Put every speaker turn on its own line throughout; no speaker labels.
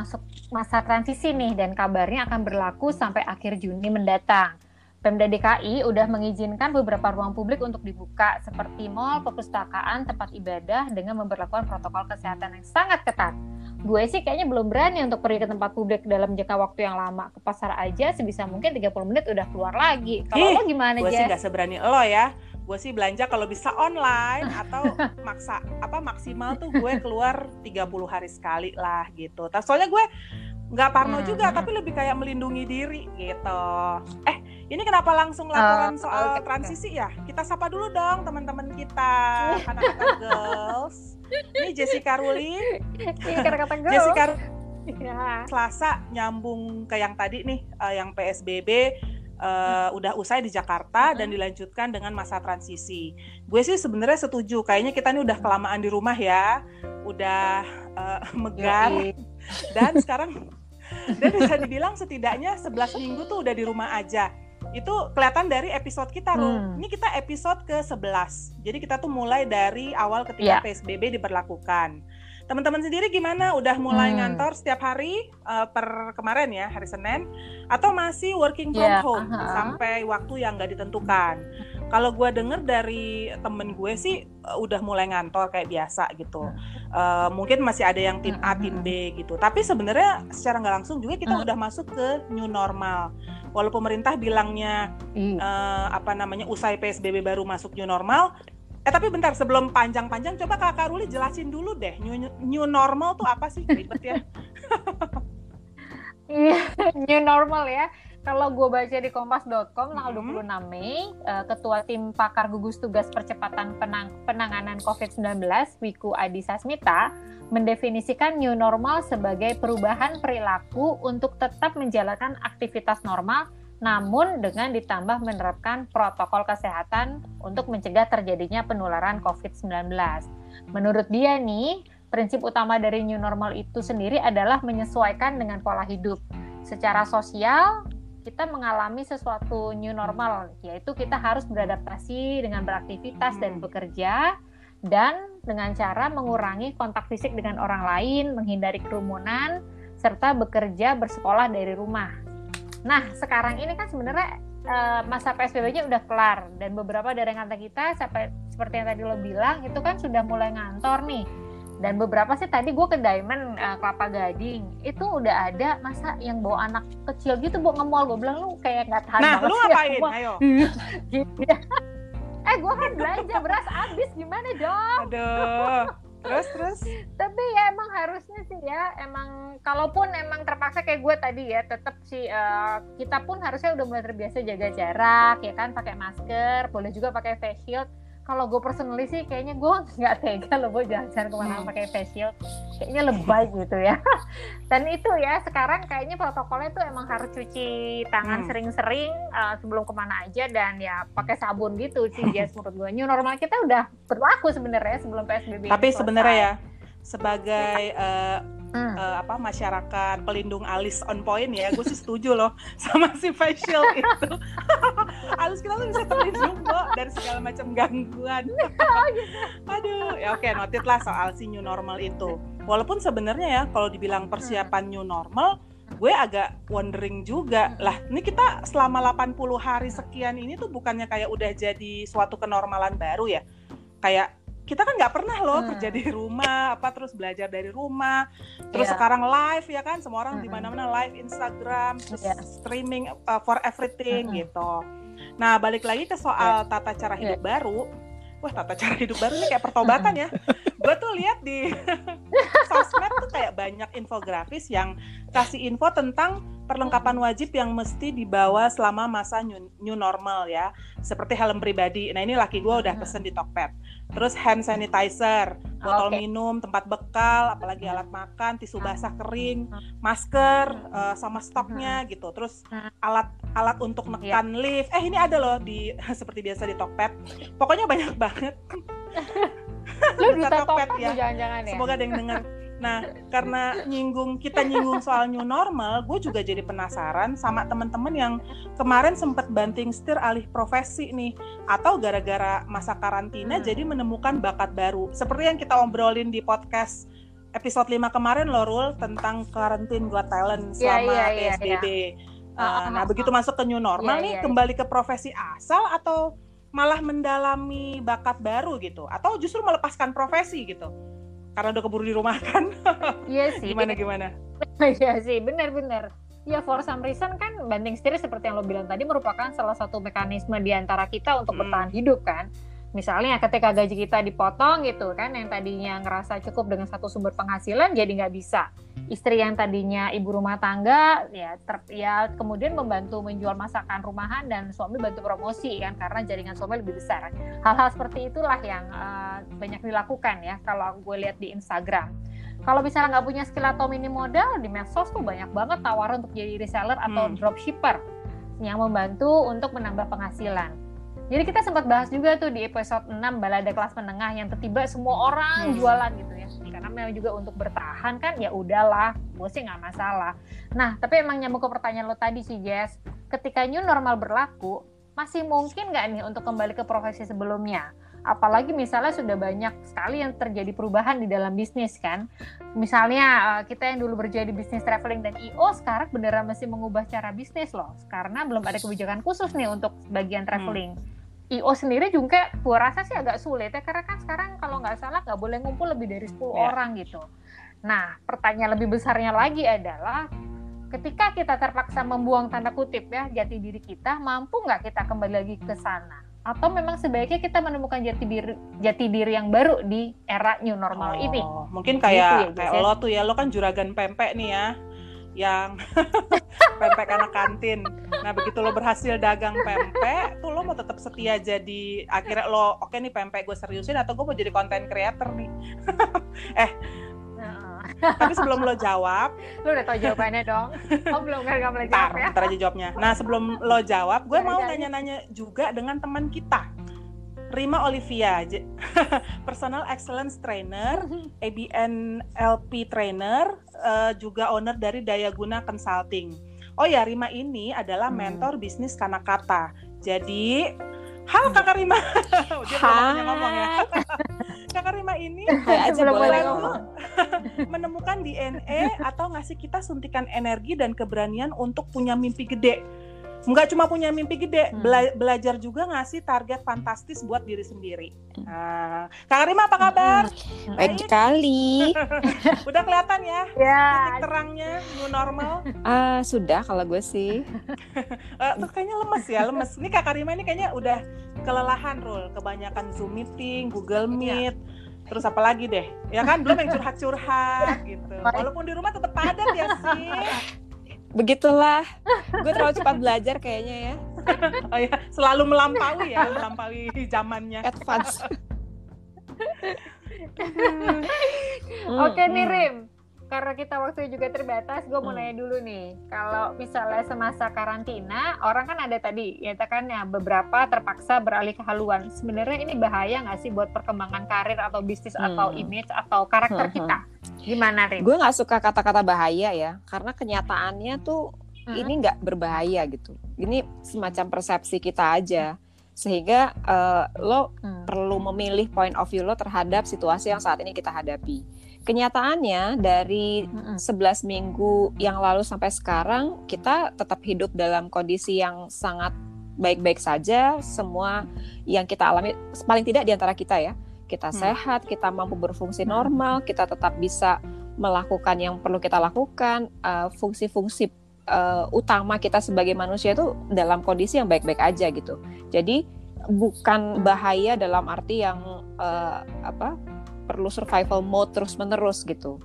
masuk masa transisi nih dan kabarnya akan berlaku sampai akhir Juni mendatang. Pemda DKI udah mengizinkan beberapa ruang publik untuk dibuka seperti mall, perpustakaan, tempat ibadah dengan memperlakukan protokol kesehatan yang sangat ketat. Gue sih kayaknya belum berani untuk pergi ke tempat publik dalam jangka waktu yang lama. Ke pasar aja sebisa mungkin 30 menit udah keluar lagi. Kalau lo gimana,
Gue sih nggak seberani lo ya. Gue sih belanja kalau bisa online atau maksa apa maksimal tuh gue keluar 30 hari sekali lah gitu. Tapi soalnya gue nggak parno hmm. juga tapi lebih kayak melindungi diri gitu eh ini kenapa langsung laporan uh, soal okay. transisi ya kita sapa dulu dong teman-teman kita anak-anak girls ini Jessica Ruli
kata girls
Jessica ya. Selasa nyambung ke yang tadi nih uh, yang PSBB uh, udah usai di Jakarta dan dilanjutkan dengan masa transisi. Gue sih sebenarnya setuju. Kayaknya kita ini udah kelamaan di rumah ya, udah uh, megar. Dan sekarang dan bisa dibilang setidaknya 11 minggu tuh udah di rumah aja itu kelihatan dari episode kita loh. Hmm. Ini kita episode ke-11. Jadi kita tuh mulai dari awal ketika yeah. PSBB diberlakukan. Teman-teman sendiri gimana? Udah mulai hmm. ngantor setiap hari uh, per kemarin ya, hari Senin atau masih working from yeah. home uh -huh. sampai waktu yang nggak ditentukan? Kalau gue denger dari temen gue sih uh, udah mulai ngantor kayak biasa gitu. Uh, mungkin masih ada yang tim A, tim B gitu. Tapi sebenarnya secara nggak langsung juga kita udah masuk ke new normal. Walau pemerintah bilangnya uh, apa namanya usai PSBB baru masuk new normal, Eh tapi bentar sebelum panjang-panjang coba Kakak Ruli jelasin dulu deh new, new normal tuh apa sih ribet ya?
Iya, new normal ya kalau gue baca di kompas.com tanggal mm -hmm. 26 Mei, uh, Ketua Tim Pakar Gugus Tugas Percepatan Penang Penanganan COVID-19, Wiku Adi Sasmita, mendefinisikan new normal sebagai perubahan perilaku untuk tetap menjalankan aktivitas normal namun dengan ditambah menerapkan protokol kesehatan untuk mencegah terjadinya penularan COVID-19. Menurut dia nih, prinsip utama dari new normal itu sendiri adalah menyesuaikan dengan pola hidup. Secara sosial, kita mengalami sesuatu new normal, yaitu kita harus beradaptasi dengan beraktivitas dan bekerja, dan dengan cara mengurangi kontak fisik dengan orang lain, menghindari kerumunan, serta bekerja bersekolah dari rumah. Nah, sekarang ini kan sebenarnya uh, masa PSBB-nya udah kelar dan beberapa dari kata kita sampai seperti yang tadi lo bilang itu kan sudah mulai ngantor nih. Dan beberapa sih tadi gue ke Diamond uh, Kelapa Gading itu udah ada masa yang bawa anak kecil gitu bawa ngemol. Gue bilang lu kayak nggak tahan
nah lu ngapain? ya, ayo.
Gitu ya. eh gue kan belanja beras habis. Gimana dong
aduh terus terus?
Tapi ya emang harusnya sih ya emang kalaupun emang terpaksa kayak gue tadi ya tetap sih uh, kita pun harusnya udah mulai terbiasa jaga jarak ya kan pakai masker boleh juga pakai face shield kalau gue personally sih kayaknya gue nggak tega loh gue jalan-jalan ke mana hmm. pakai facial kayaknya lebay gitu ya dan itu ya sekarang kayaknya protokolnya tuh emang harus cuci tangan hmm. sering-sering hmm. uh, sebelum ke mana aja dan ya pakai sabun gitu sih ya menurut gue new normal kita udah berlaku sebenarnya sebelum psbb
tapi sebenarnya ya sebagai uh, hmm. uh, apa masyarakat pelindung alis on point ya gue sih setuju loh sama si facial itu. Alis kita tuh bisa terlindung kok dari segala macam gangguan. Oh, gitu. aduh ya oke okay, notit lah soal si new normal itu. Walaupun sebenarnya ya kalau dibilang persiapan new normal gue agak wondering juga lah ini kita selama 80 hari sekian ini tuh bukannya kayak udah jadi suatu kenormalan baru ya? Kayak kita kan nggak pernah loh hmm. kerja di rumah apa terus belajar dari rumah terus yeah. sekarang live ya kan semua orang hmm. di mana-mana live Instagram terus yeah. streaming uh, for everything hmm. gitu nah balik lagi ke soal yeah. tata cara hidup yeah. baru wah tata cara hidup baru ini kayak pertobatan ya gue tuh lihat di sosmed tuh kayak banyak infografis yang kasih info tentang perlengkapan wajib yang mesti dibawa selama masa new, new normal ya seperti helm pribadi nah ini laki gue udah pesen di Tokped terus hand sanitizer, botol okay. minum, tempat bekal, apalagi alat makan, tisu basah kering, masker uh, sama stoknya gitu. Terus alat alat untuk iya. nekan yeah. lift. Eh ini ada loh di seperti biasa di Tokped. Pokoknya banyak banget.
Lu duta Tokped ya. Jangan-jangan ya.
Semoga ada yang dengar. Nah, karena nyinggung kita nyinggung soal new normal, gue juga jadi penasaran sama teman-teman yang kemarin sempat banting setir alih profesi nih, atau gara-gara masa karantina hmm. jadi menemukan bakat baru. Seperti yang kita obrolin di podcast episode 5 kemarin loh Rul tentang quarantine got talent iya, selama yeah, yeah, PSBB. Yeah, yeah. Uh, uh, nah, begitu masuk ke new normal yeah, nih yeah, kembali ke profesi asal atau malah mendalami bakat baru gitu atau justru melepaskan profesi gitu karena udah keburu di rumah kan
iya sih
gimana gimana?
Iya sih benar-benar ya for some reason kan banting setir seperti yang lo bilang tadi merupakan salah satu mekanisme di antara kita untuk hmm. bertahan hidup kan misalnya ketika gaji kita dipotong gitu kan yang tadinya ngerasa cukup dengan satu sumber penghasilan jadi nggak bisa. Istri yang tadinya ibu rumah tangga ya ter, ya kemudian membantu menjual masakan rumahan dan suami bantu promosi kan karena jaringan suami lebih besar. Hal-hal seperti itulah yang uh, banyak dilakukan ya kalau gue lihat di Instagram. Kalau misalnya nggak punya skill atau minim modal di medsos tuh banyak banget tawaran untuk jadi reseller atau hmm. dropshipper yang membantu untuk menambah penghasilan jadi kita sempat bahas juga tuh di episode 6 balada kelas menengah yang tiba-tiba semua orang hmm. jualan gitu ya. Karena memang juga untuk bertahan kan ya udahlah, gue sih nggak masalah. Nah, tapi emang nyambung ke pertanyaan lo tadi sih Jess, ketika new normal berlaku, masih mungkin nggak nih untuk kembali ke profesi sebelumnya? apalagi misalnya sudah banyak sekali yang terjadi perubahan di dalam bisnis kan. Misalnya eh, kita yang dulu berjaya di bisnis traveling dan IO sekarang beneran masih mengubah cara bisnis loh karena belum ada kebijakan khusus nih untuk bagian traveling. Hmm. IO sendiri juga gue rasa sih agak sulit ya karena kan sekarang kalau nggak salah nggak boleh ngumpul lebih dari 10 yeah. orang gitu. Nah pertanyaan lebih besarnya lagi adalah ketika kita terpaksa membuang tanda kutip ya jati diri kita mampu nggak kita kembali lagi ke sana atau memang sebaiknya kita menemukan jati diri jati diri yang baru di era new normal oh, ini
mungkin kayak gitu ya, kayak lo tuh ya lo kan juragan pempek nih ya yang pempek anak kantin. Nah begitu lo berhasil dagang pempek, tuh lo mau tetap setia jadi akhirnya lo oke okay nih pempek gue seriusin atau gue mau jadi konten creator nih. eh tapi sebelum lo jawab,
lo udah tau jawabannya dong. Oh belum kan gak boleh
jawab ya? Ntar aja jawabnya. Nah sebelum lo jawab, gue mau nanya-nanya juga dengan teman kita Rima Olivia, Personal Excellence Trainer, ABN LP Trainer, uh, juga owner dari Daya Guna Consulting. Oh ya, Rima ini adalah hmm. mentor hmm. bisnis Kanakata. Jadi, halo Kakak Rima. Dia belum ngomong ya. Kakak Rima ini aja boleh menemukan DNA atau ngasih kita suntikan energi dan keberanian untuk punya mimpi gede nggak cuma punya mimpi gede, hmm. bela belajar juga ngasih target fantastis buat diri sendiri. Hmm. Nah, Kak Rima apa kabar?
Hmm. Baik sekali.
Udah kelihatan ya, ya titik terangnya new normal?
Uh, sudah kalau gue sih.
uh, tuh kayaknya lemes ya, lemes. Ini Kak Rima ini kayaknya udah kelelahan, Rul. Kebanyakan Zoom meeting, Google iya. Meet. Ya terus apa lagi deh ya kan belum yang curhat-curhat gitu walaupun di rumah tetap padat ya sih
begitulah. Gue terlalu cepat belajar kayaknya ya.
Oh ya selalu melampaui ya melampaui zamannya.
Advance.
Oke okay, nih Rim karena kita waktu juga terbatas, gue mau hmm. nanya dulu nih, kalau misalnya semasa karantina, orang kan ada tadi, ya kan ya beberapa terpaksa beralih ke haluan. Sebenarnya ini bahaya nggak sih buat perkembangan karir atau bisnis hmm. atau image atau karakter hmm. kita? Gimana, Rin?
Gue nggak suka kata-kata bahaya ya, karena kenyataannya tuh hmm. ini nggak berbahaya gitu. Ini semacam persepsi kita aja sehingga uh, lo hmm. perlu memilih point of view lo terhadap situasi yang saat ini kita hadapi kenyataannya dari 11 minggu yang lalu sampai sekarang kita tetap hidup dalam kondisi yang sangat baik-baik saja. Semua yang kita alami paling tidak di antara kita ya. Kita hmm. sehat kita mampu berfungsi normal kita tetap bisa melakukan yang perlu kita lakukan. Uh, fungsi-fungsi uh, utama kita sebagai manusia itu dalam kondisi yang baik-baik aja gitu. Jadi bukan bahaya dalam arti yang uh, apa perlu survival mode terus-menerus gitu.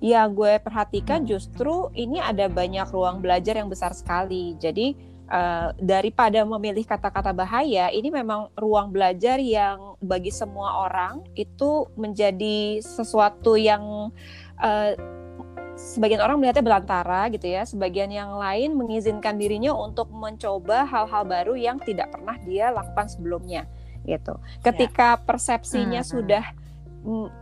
Ya gue perhatikan justru ini ada banyak ruang belajar yang besar sekali. Jadi uh, daripada memilih kata-kata bahaya, ini memang ruang belajar yang bagi semua orang itu menjadi sesuatu yang uh, sebagian orang melihatnya belantara gitu ya, sebagian yang lain mengizinkan dirinya untuk mencoba hal-hal baru yang tidak pernah dia lakukan sebelumnya gitu. Ketika ya. persepsinya hmm. sudah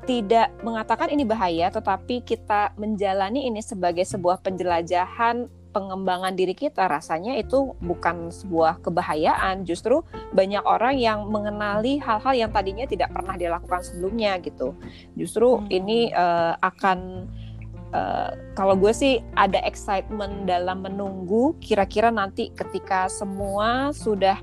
tidak mengatakan ini bahaya, tetapi kita menjalani ini sebagai sebuah penjelajahan pengembangan diri kita rasanya itu bukan sebuah kebahayaan justru banyak orang yang mengenali hal-hal yang tadinya tidak pernah dilakukan sebelumnya gitu justru hmm. ini uh, akan Uh, kalau gue sih ada excitement dalam menunggu kira-kira nanti ketika semua sudah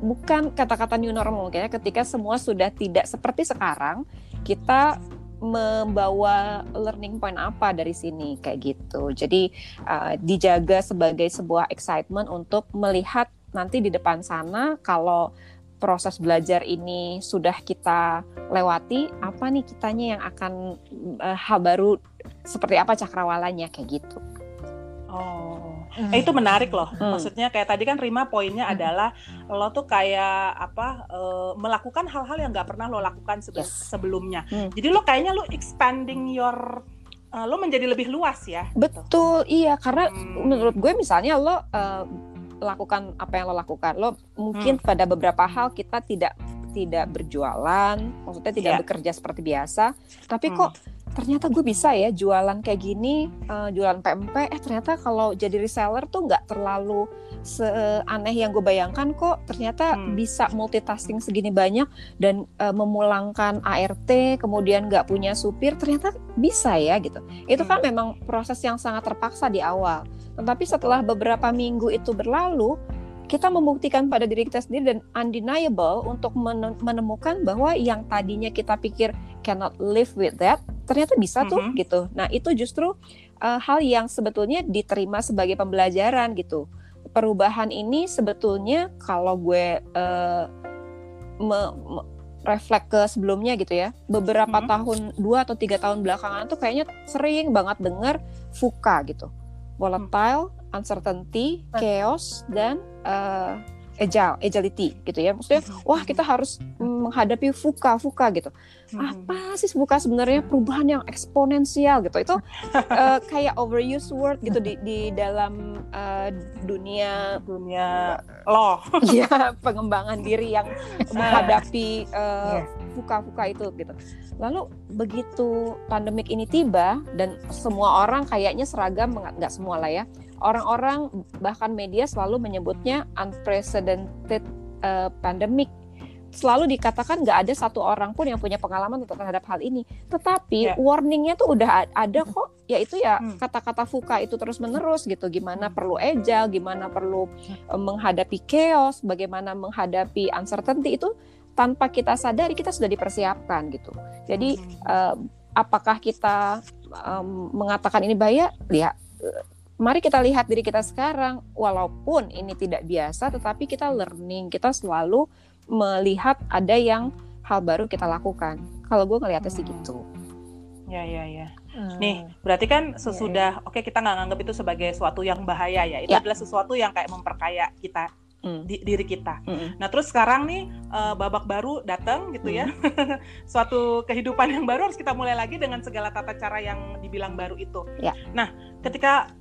bukan kata-kata new normal ya ketika semua sudah tidak seperti sekarang kita membawa learning point apa dari sini kayak gitu. Jadi uh, dijaga sebagai sebuah excitement untuk melihat nanti di depan sana kalau proses belajar ini sudah kita lewati, apa nih kitanya yang akan uh, hal baru seperti apa cakrawalanya kayak gitu.
Oh, hmm. eh, itu menarik loh. Hmm. Maksudnya kayak tadi kan Rima poinnya hmm. adalah lo tuh kayak apa uh, melakukan hal-hal yang nggak pernah lo lakukan sebe yes. sebelumnya. Hmm. Jadi lo kayaknya lo expanding your uh, lo menjadi lebih luas ya.
Gitu. Betul, gitu. iya karena hmm. menurut gue misalnya lo uh, lakukan apa yang lo lakukan, lo mungkin hmm. pada beberapa hal kita tidak tidak berjualan, maksudnya tidak yeah. bekerja seperti biasa, tapi hmm. kok ternyata gue bisa ya jualan kayak gini uh, jualan PMP eh ternyata kalau jadi reseller tuh nggak terlalu seaneh yang gue bayangkan kok ternyata hmm. bisa multitasking segini banyak dan uh, memulangkan ART kemudian nggak punya supir ternyata bisa ya gitu itu kan hmm. memang proses yang sangat terpaksa di awal tetapi setelah beberapa minggu itu berlalu kita membuktikan pada diri kita sendiri dan undeniable untuk menemukan bahwa yang tadinya kita pikir cannot live with that ternyata bisa tuh mm -hmm. gitu. Nah, itu justru uh, hal yang sebetulnya diterima sebagai pembelajaran gitu. Perubahan ini sebetulnya kalau gue uh, me, me, reflek ke sebelumnya gitu ya, beberapa hmm. tahun dua atau tiga tahun belakangan tuh kayaknya sering banget denger fuka gitu, volatile, uncertainty, chaos dan uh, agile, agility gitu ya. Maksudnya, mm-hmm. wah kita harus menghadapi fuka, fuka gitu. Mm-hmm. Apa sih fuka sebenarnya perubahan yang eksponensial gitu? Itu uh, kayak overused word gitu di di dalam uh, dunia
dunia lo.
Iya, pengembangan diri yang menghadapi uh, fuka-fuka itu gitu. Lalu begitu pandemik ini tiba dan semua orang kayaknya seragam nggak semua lah ya orang-orang bahkan media selalu menyebutnya unprecedented uh, pandemic selalu dikatakan nggak ada satu orang pun yang punya pengalaman terhadap hal ini. Tetapi yeah. warningnya tuh udah ada kok, yaitu ya hmm. kata-kata fuka itu terus menerus gitu. Gimana perlu agile, gimana perlu uh, menghadapi chaos, bagaimana menghadapi uncertainty itu tanpa kita sadari kita sudah dipersiapkan gitu. Jadi uh, apakah kita um, mengatakan ini bahaya? Ya mari kita lihat diri kita sekarang walaupun ini tidak biasa tetapi kita learning kita selalu melihat ada yang hal baru kita lakukan kalau gue ngelihatnya hmm. sih gitu
ya ya ya hmm. nih berarti kan ya, sesudah ya, ya. oke kita nggak nganggap itu sebagai sesuatu yang bahaya ya itu ya. adalah sesuatu yang kayak memperkaya kita hmm. di, diri kita. Hmm. Nah terus sekarang nih uh, babak baru datang gitu ya, hmm. suatu kehidupan yang baru harus kita mulai lagi dengan segala tata cara yang dibilang baru itu. Ya. Nah ketika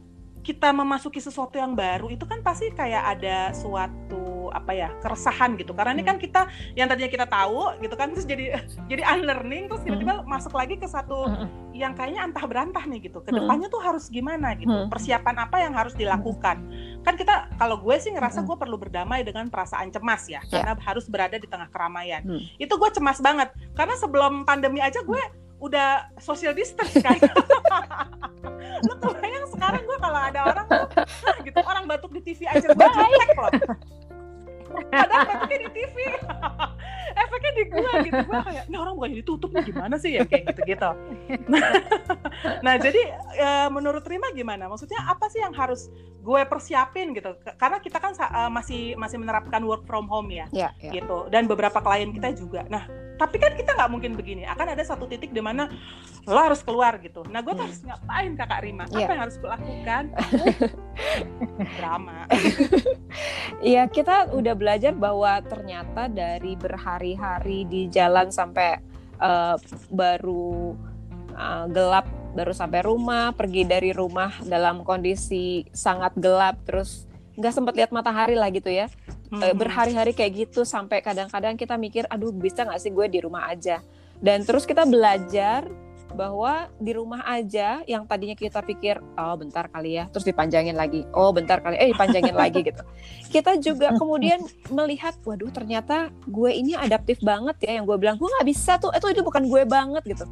kita memasuki sesuatu yang baru itu kan pasti kayak ada suatu apa ya keresahan gitu. Karena ini kan hmm. kita yang tadinya kita tahu gitu kan terus jadi jadi unlearning terus tiba-tiba hmm. masuk lagi ke satu hmm. yang kayaknya antah berantah nih gitu. Ke depannya tuh harus gimana gitu? Persiapan apa yang harus dilakukan? Kan kita kalau gue sih ngerasa gue perlu berdamai dengan perasaan cemas ya, ya. karena harus berada di tengah keramaian. Itu gue cemas banget karena sebelum pandemi aja gue udah social distance kan. Lu kebayang sekarang gue kalau ada orang tuh gitu orang batuk di TV aja gue jutek loh padahal batuknya di TV efeknya di gue gitu gue kayak ini orang bukannya ditutup nih gimana sih ya? Kayak gitu gitu nah, jadi e, menurut Rima gimana? Maksudnya apa sih yang harus gue persiapin gitu? Karena kita kan uh, masih masih menerapkan work from home ya, yeah, yeah. gitu. Dan beberapa klien kita juga. Nah tapi kan kita nggak mungkin begini akan ada satu titik di mana lo harus keluar gitu nah gue hmm. harus ngapain kakak Rima apa yeah. yang harus gue lakukan drama
Iya kita udah belajar bahwa ternyata dari berhari-hari di jalan sampai uh, baru uh, gelap baru sampai rumah pergi dari rumah dalam kondisi sangat gelap terus nggak sempat lihat matahari lah gitu ya hmm. berhari-hari kayak gitu sampai kadang-kadang kita mikir aduh bisa nggak sih gue di rumah aja dan terus kita belajar bahwa di rumah aja yang tadinya kita pikir oh bentar kali ya terus dipanjangin lagi oh bentar kali eh dipanjangin lagi gitu. Kita juga kemudian melihat waduh ternyata gue ini adaptif banget ya yang gue bilang gue nggak bisa tuh itu itu bukan gue banget gitu.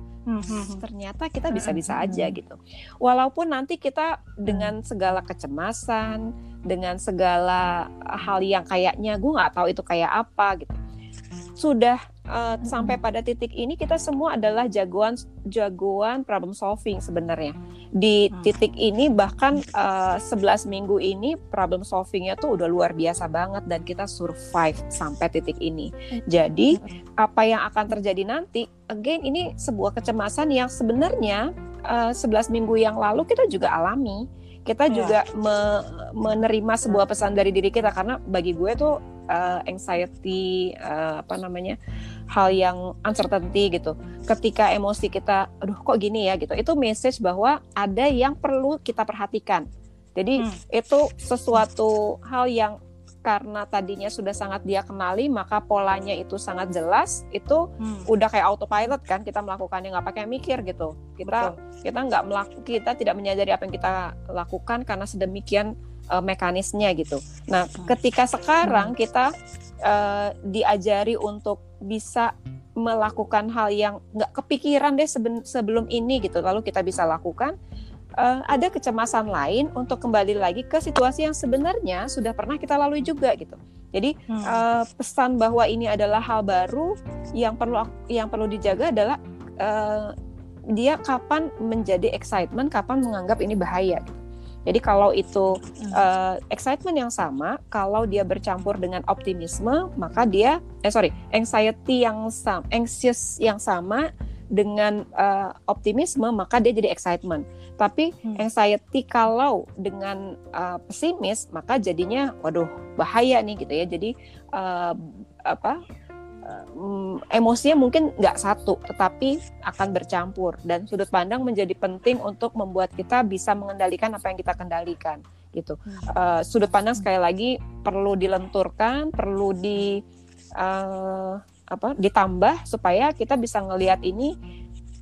Ternyata kita bisa-bisa aja gitu. Walaupun nanti kita dengan segala kecemasan dengan segala hal yang kayaknya gue nggak tahu itu kayak apa gitu sudah uh, sampai pada titik ini kita semua adalah jagoan jagoan problem solving sebenarnya di hmm. titik ini bahkan uh, 11 minggu ini problem solvingnya tuh udah luar biasa banget dan kita survive sampai titik ini jadi apa yang akan terjadi nanti again ini sebuah kecemasan yang sebenarnya uh, 11 minggu yang lalu kita juga alami kita yeah. juga me menerima sebuah pesan dari diri kita karena bagi gue tuh uh, anxiety uh, apa namanya hal yang uncertainty gitu ketika emosi kita aduh kok gini ya gitu itu message bahwa ada yang perlu kita perhatikan jadi hmm. itu sesuatu hal yang karena tadinya sudah sangat dia kenali maka polanya itu sangat jelas itu hmm. udah kayak autopilot kan kita melakukannya nggak pakai mikir gitu kita Betul. kita nggak melakukan kita tidak menyadari apa yang kita lakukan karena sedemikian uh, mekanisnya gitu nah hmm. ketika sekarang kita uh, diajari untuk bisa melakukan hal yang nggak kepikiran deh sebelum ini gitu lalu kita bisa lakukan uh, ada kecemasan lain untuk kembali lagi ke situasi yang sebenarnya sudah pernah kita lalui juga gitu. Jadi hmm. uh, pesan bahwa ini adalah hal baru yang perlu yang perlu dijaga adalah uh, dia kapan menjadi excitement, kapan menganggap ini bahaya. Gitu. Jadi kalau itu uh, excitement yang sama, kalau dia bercampur dengan optimisme, maka dia eh sorry anxiety yang sama, anxious yang sama dengan uh, optimisme, maka dia jadi excitement. Tapi hmm. anxiety kalau dengan uh, pesimis maka jadinya waduh bahaya nih gitu ya. Jadi uh, apa emosinya mungkin nggak satu tetapi akan bercampur dan sudut pandang menjadi penting untuk membuat kita bisa mengendalikan apa yang kita kendalikan gitu. Uh, sudut pandang sekali lagi perlu dilenturkan, perlu di uh, apa ditambah supaya kita bisa ngelihat ini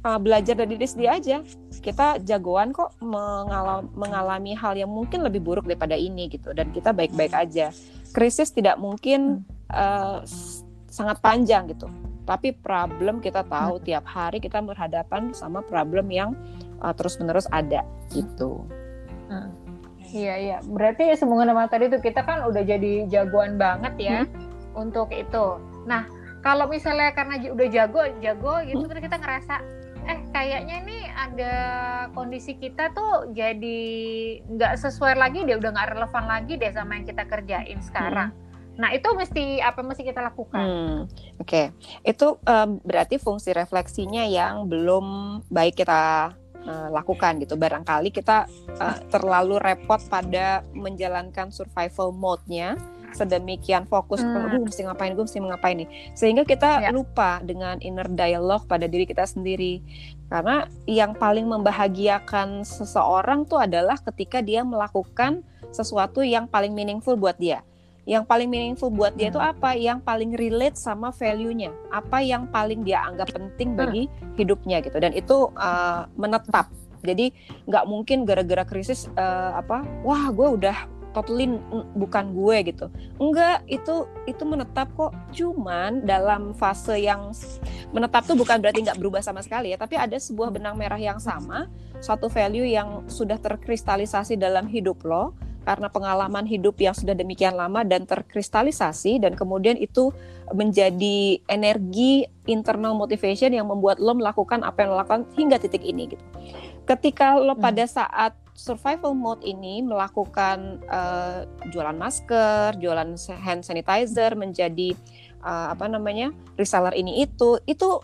uh, belajar dari diri sendiri aja. Kita jagoan kok mengalami, mengalami hal yang mungkin lebih buruk daripada ini gitu dan kita baik-baik aja. Krisis tidak mungkin uh, sangat panjang gitu. Tapi problem kita tahu tiap hari kita berhadapan sama problem yang uh, terus-menerus ada gitu.
Hmm. Iya iya, berarti semua nama tadi itu kita kan udah jadi jagoan banget ya hmm. untuk itu. Nah, kalau misalnya karena udah jago jago gitu hmm. terus kita ngerasa eh kayaknya nih ada kondisi kita tuh jadi nggak sesuai lagi deh udah nggak relevan lagi deh sama yang kita kerjain sekarang. Hmm. Nah itu mesti apa mesti kita lakukan? Hmm,
Oke, okay. itu um, berarti fungsi refleksinya yang belum baik kita uh, lakukan gitu. Barangkali kita uh, terlalu repot pada menjalankan survival mode-nya sedemikian fokus hmm. gue mesti ngapain gue mesti ngapain nih sehingga kita ya. lupa dengan inner dialogue pada diri kita sendiri karena yang paling membahagiakan seseorang tuh adalah ketika dia melakukan sesuatu yang paling meaningful buat dia yang paling meaningful buat dia itu hmm. apa yang paling relate sama value-nya apa yang paling dia anggap penting hmm. bagi hidupnya gitu dan itu uh, menetap jadi nggak mungkin gara-gara krisis uh, apa wah gue udah totally bukan gue gitu. Enggak, itu itu menetap kok. Cuman dalam fase yang menetap tuh bukan berarti nggak berubah sama sekali ya, tapi ada sebuah benang merah yang sama, satu value yang sudah terkristalisasi dalam hidup lo karena pengalaman hidup yang sudah demikian lama dan terkristalisasi dan kemudian itu menjadi energi internal motivation yang membuat lo melakukan apa yang lo lakukan hingga titik ini gitu. Ketika lo hmm. pada saat survival mode ini melakukan uh, jualan masker, jualan hand sanitizer, menjadi uh, apa namanya reseller ini itu, itu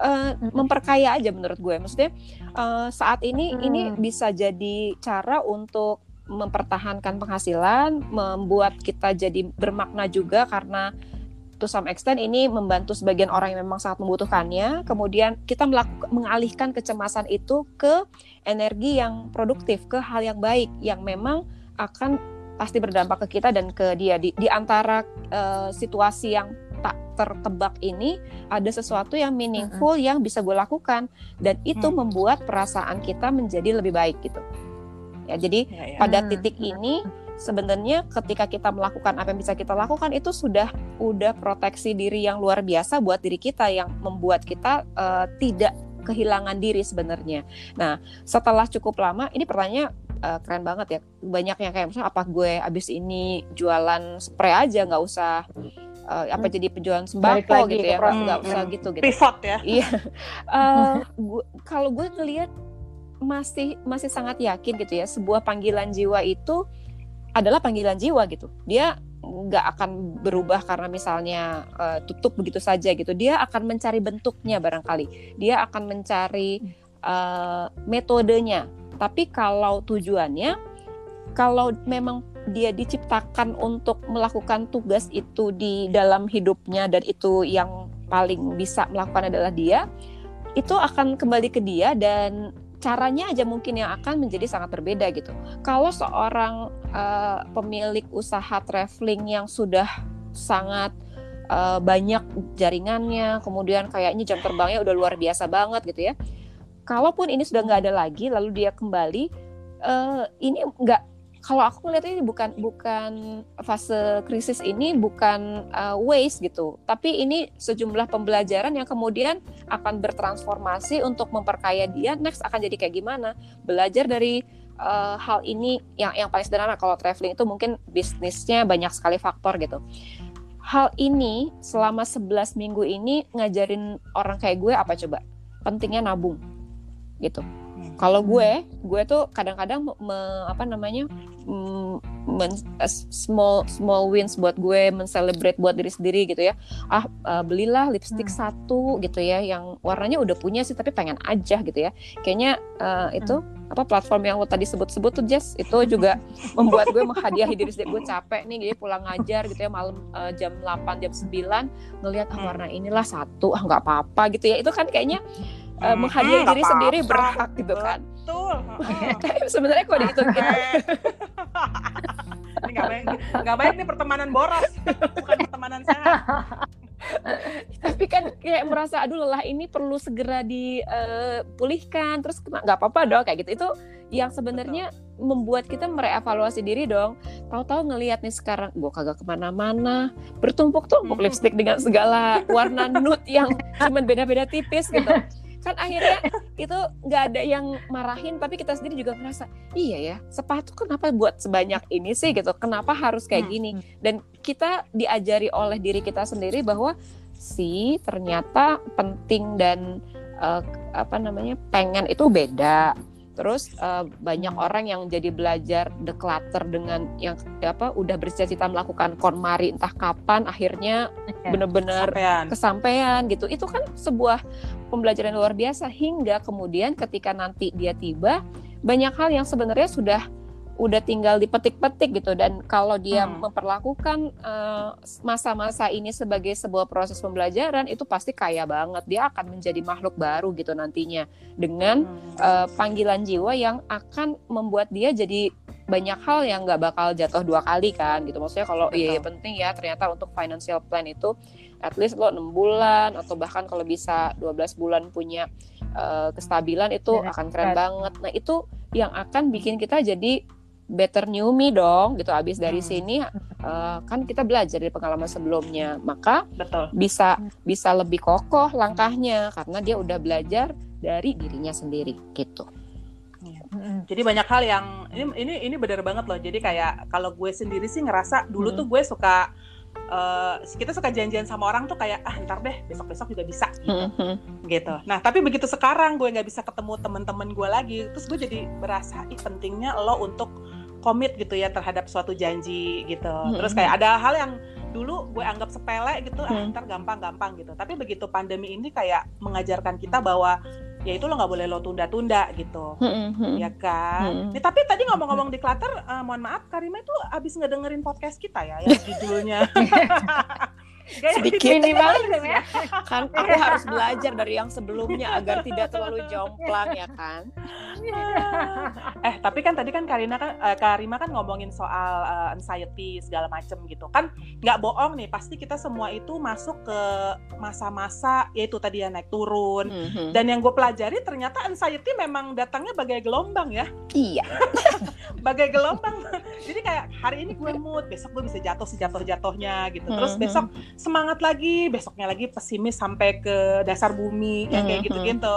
uh, memperkaya aja menurut gue. Maksudnya uh, saat ini hmm. ini bisa jadi cara untuk mempertahankan penghasilan, membuat kita jadi bermakna juga karena to some extent ini membantu sebagian orang yang memang sangat membutuhkannya. Kemudian kita melakukan mengalihkan kecemasan itu ke energi yang produktif, ke hal yang baik yang memang akan pasti berdampak ke kita dan ke dia di, di antara uh, situasi yang tak tertebak ini ada sesuatu yang meaningful yang bisa gue lakukan dan itu hmm. membuat perasaan kita menjadi lebih baik gitu ya jadi ya, ya. pada titik ini sebenarnya ketika kita melakukan apa yang bisa kita lakukan itu sudah udah proteksi diri yang luar biasa buat diri kita yang membuat kita uh, tidak kehilangan diri sebenarnya. Nah, setelah cukup lama, ini pertanyaan uh, keren banget ya. Banyak yang kayak misalnya apa gue abis ini jualan spray aja nggak usah uh, apa hmm. jadi penjualan sembako gitu ya, nggak usah hmm. gitu gitu.
Pivot ya.
Iya. uh, kalau gue ngelihat masih masih sangat yakin gitu ya sebuah panggilan jiwa itu adalah panggilan jiwa gitu. Dia nggak akan berubah karena misalnya uh, tutup begitu saja gitu. Dia akan mencari bentuknya barangkali. Dia akan mencari uh, metodenya. Tapi kalau tujuannya, kalau memang dia diciptakan untuk melakukan tugas itu di dalam hidupnya dan itu yang paling bisa melakukan adalah dia, itu akan kembali ke dia dan caranya aja mungkin yang akan menjadi sangat berbeda gitu. Kalau seorang uh, pemilik usaha traveling yang sudah sangat uh, banyak jaringannya, kemudian kayaknya jam terbangnya udah luar biasa banget gitu ya. Kalaupun ini sudah nggak ada lagi, lalu dia kembali, uh, ini nggak kalau aku melihat ini bukan bukan fase krisis ini bukan uh, waste gitu, tapi ini sejumlah pembelajaran yang kemudian akan bertransformasi untuk memperkaya dia next akan jadi kayak gimana. Belajar dari uh, hal ini yang yang paling sederhana kalau traveling itu mungkin bisnisnya banyak sekali faktor gitu. Hal ini selama 11 minggu ini ngajarin orang kayak gue apa coba? Pentingnya nabung gitu kalau gue, gue tuh kadang-kadang apa namanya mm, men, uh, small small wins buat gue, mencelebrate buat diri sendiri gitu ya. Ah uh, belilah lipstick hmm. satu gitu ya, yang warnanya udah punya sih tapi pengen aja gitu ya. Kayaknya uh, itu hmm. apa platform yang lo tadi sebut-sebut tuh Jess itu juga membuat gue menghadiahi diri sendiri. Gue capek nih, jadi pulang ngajar gitu ya malam uh, jam 8 jam 9 ngelihat ah, warna inilah satu, ah nggak apa-apa gitu ya. Itu kan kayaknya uh, menghadiahi hmm, diri apa -apa. sendiri berhak gitu kan.
Betul.
Tapi sebenarnya kalau dihitung kita
ini nggak baik, nggak baik nih pertemanan boros, bukan pertemanan sehat.
Tapi kan kayak merasa aduh lelah ini perlu segera dipulihkan, uh, terus nggak apa-apa dong kayak gitu. Itu yang sebenarnya membuat kita merevaluasi diri dong. Tahu-tahu ngelihat nih sekarang gue kagak ke mana-mana, bertumpuk-tumpuk hmm. lipstick dengan segala warna nude yang cuma beda-beda tipis gitu kan akhirnya itu nggak ada yang marahin tapi kita sendiri juga merasa iya ya sepatu kenapa buat sebanyak ini sih? Gitu. Kenapa harus kayak hmm, gini? hmm. dan kita diajari oleh diri kita sendiri bahwa si ternyata penting dan uh, apa namanya pengen itu beda Terus uh, banyak orang yang jadi belajar declutter dengan yang apa udah bercita-cita melakukan konmari entah kapan akhirnya okay. benar-benar kesampaian gitu. Itu kan sebuah pembelajaran luar biasa hingga kemudian ketika nanti dia tiba banyak hal yang sebenarnya sudah udah tinggal dipetik-petik gitu. Dan kalau dia hmm. memperlakukan eh, masa-masa uh, ini sebagai sebuah proses pembelajaran itu pasti kaya banget. Dia akan menjadi makhluk baru gitu nantinya. Dengan hmm. uh, panggilan jiwa yang akan membuat dia jadi banyak hal yang nggak bakal jatuh dua kali kan gitu. Maksudnya kalau iya, iya penting ya ternyata untuk financial plan itu at least lo enam bulan atau bahkan kalau bisa 12 bulan punya uh, kestabilan itu ya, akan keren banget. Nah itu yang akan bikin kita jadi better new me dong gitu. Abis dari hmm. sini uh, kan kita belajar dari pengalaman sebelumnya. Maka
betul.
bisa bisa lebih kokoh langkahnya karena dia udah belajar dari dirinya sendiri gitu.
Iya. jadi banyak hal yang ini ini ini benar banget loh. Jadi kayak kalau gue sendiri sih ngerasa dulu hmm. tuh gue suka uh, kita suka janjian sama orang tuh kayak ah ntar deh besok besok juga bisa gitu. Gitu. Nah tapi begitu sekarang gue nggak bisa ketemu temen-temen gue lagi terus gue jadi berasa ih pentingnya lo untuk komit gitu ya terhadap suatu janji gitu. Hmm. Terus kayak ada hal yang dulu gue anggap sepele gitu, ah, ntar gampang-gampang gitu. Tapi begitu pandemi ini kayak mengajarkan kita bahwa ya itu lo nggak boleh lo tunda-tunda gitu, hmm. ya kan. Hmm. Nih, tapi tadi ngomong-ngomong di clutter, uh, mohon maaf Karima itu abis ngedengerin podcast kita ya, yang judulnya
sedikit.
minimalism ya.
Kan aku harus belajar dari yang sebelumnya agar tidak terlalu jomplang ya kan?
Eh tapi kan tadi kan Karina kan uh, Karima kan ngomongin soal uh, anxiety segala macem gitu. Kan nggak bohong nih pasti kita semua itu masuk ke masa-masa yaitu tadi ya naik turun. Mm-hmm. dan yang gue pelajari ternyata anxiety memang datangnya bagai gelombang ya.
Iya.
Bagai gelombang. Jadi kayak hari ini gue mood besok gue bisa jatuh sejatuh jatuhnya gitu. Terus mm-hmm. besok semangat lagi besoknya lagi pesimis sampai ke dasar bumi yang kayak gitu-gitu.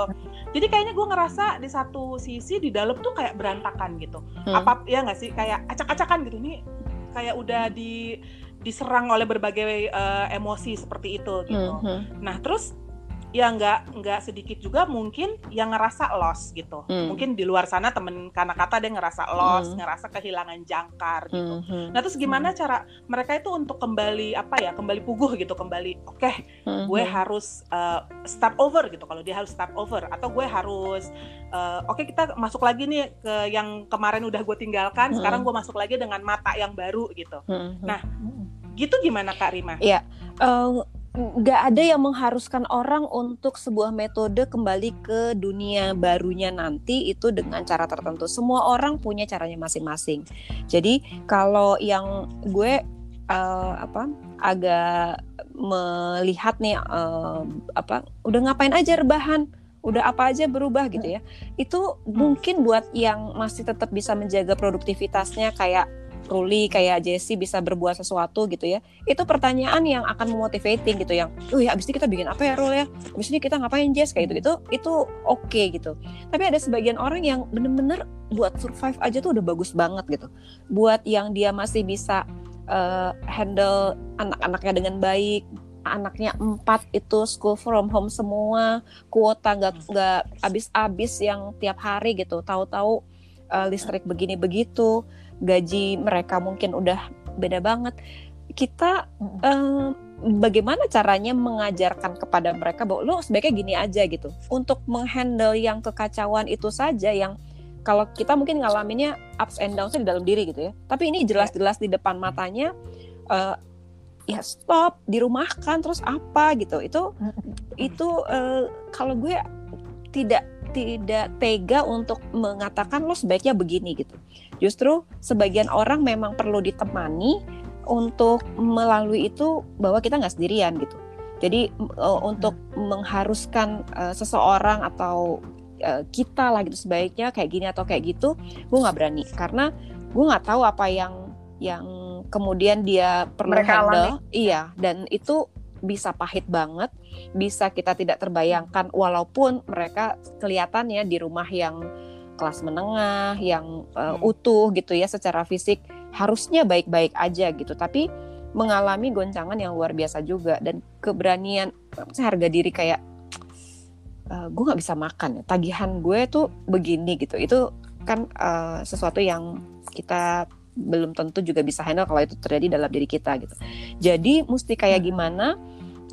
Jadi kayaknya gue ngerasa di satu sisi di dalam tuh kayak berantakan gitu. Hmm. apa ya nggak sih? Kayak acak-acakan gitu. Nih kayak udah di diserang oleh berbagai uh, emosi seperti itu gitu. Hmm. nah terus ya nggak nggak sedikit juga mungkin yang ngerasa loss gitu hmm. mungkin di luar sana temen karena kata dia ngerasa loss hmm. ngerasa kehilangan jangkar gitu hmm. nah terus gimana hmm. cara mereka itu untuk kembali apa ya kembali puguh gitu kembali oke okay, hmm. gue harus uh, start over gitu kalau dia harus start over atau gue harus uh, oke okay, kita masuk lagi nih ke yang kemarin udah gue tinggalkan hmm. sekarang gue masuk lagi dengan mata yang baru gitu hmm. nah gitu gimana kak Rima?
Iya. Uh, nggak ada yang mengharuskan orang untuk sebuah metode kembali ke dunia barunya nanti itu dengan cara tertentu. Semua orang punya caranya masing-masing. Jadi kalau yang gue uh, apa agak melihat nih uh, apa udah ngapain aja rebahan udah apa aja berubah gitu ya itu hmm. mungkin buat yang masih tetap bisa menjaga produktivitasnya kayak Ruli kayak Jesse bisa berbuat sesuatu gitu ya. Itu pertanyaan yang akan memotivating gitu yang oh ya abis ini kita bikin apa ya ya? Abis ini kita ngapain Jess? Kayak gitu itu itu oke okay, gitu. Tapi ada sebagian orang yang bener-bener buat survive aja tuh udah bagus banget gitu. Buat yang dia masih bisa uh, handle anak-anaknya dengan baik anaknya empat itu school from home semua kuota nggak nggak habis-habis yang tiap hari gitu. Tahu-tahu uh, listrik begini begitu gaji mereka mungkin udah beda banget. Kita um, bagaimana caranya mengajarkan kepada mereka bahwa lo sebaiknya gini aja gitu. Untuk menghandle yang kekacauan itu saja yang kalau kita mungkin ngalaminnya ups and downs di dalam diri gitu ya. Tapi ini jelas-jelas di depan matanya uh, ya stop dirumahkan terus apa gitu. Itu itu uh, kalau gue tidak tidak tega untuk mengatakan lo sebaiknya begini gitu. Justru sebagian orang memang perlu ditemani untuk melalui itu bahwa kita nggak sendirian gitu. Jadi uh, untuk mengharuskan uh, seseorang atau uh, kita lah gitu sebaiknya kayak gini atau kayak gitu, gue nggak berani karena gue nggak tahu apa yang yang kemudian dia perlu Mereka handle. Alami. Iya, dan itu bisa pahit banget, bisa kita tidak terbayangkan walaupun mereka kelihatannya di rumah yang kelas menengah, yang uh, utuh gitu ya secara fisik harusnya baik-baik aja gitu, tapi mengalami goncangan yang luar biasa juga dan keberanian harga diri kayak uh, gue nggak bisa makan, tagihan gue tuh begini gitu, itu kan uh, sesuatu yang kita belum tentu juga bisa handle kalau itu terjadi dalam diri kita gitu. Jadi mesti kayak hmm. gimana?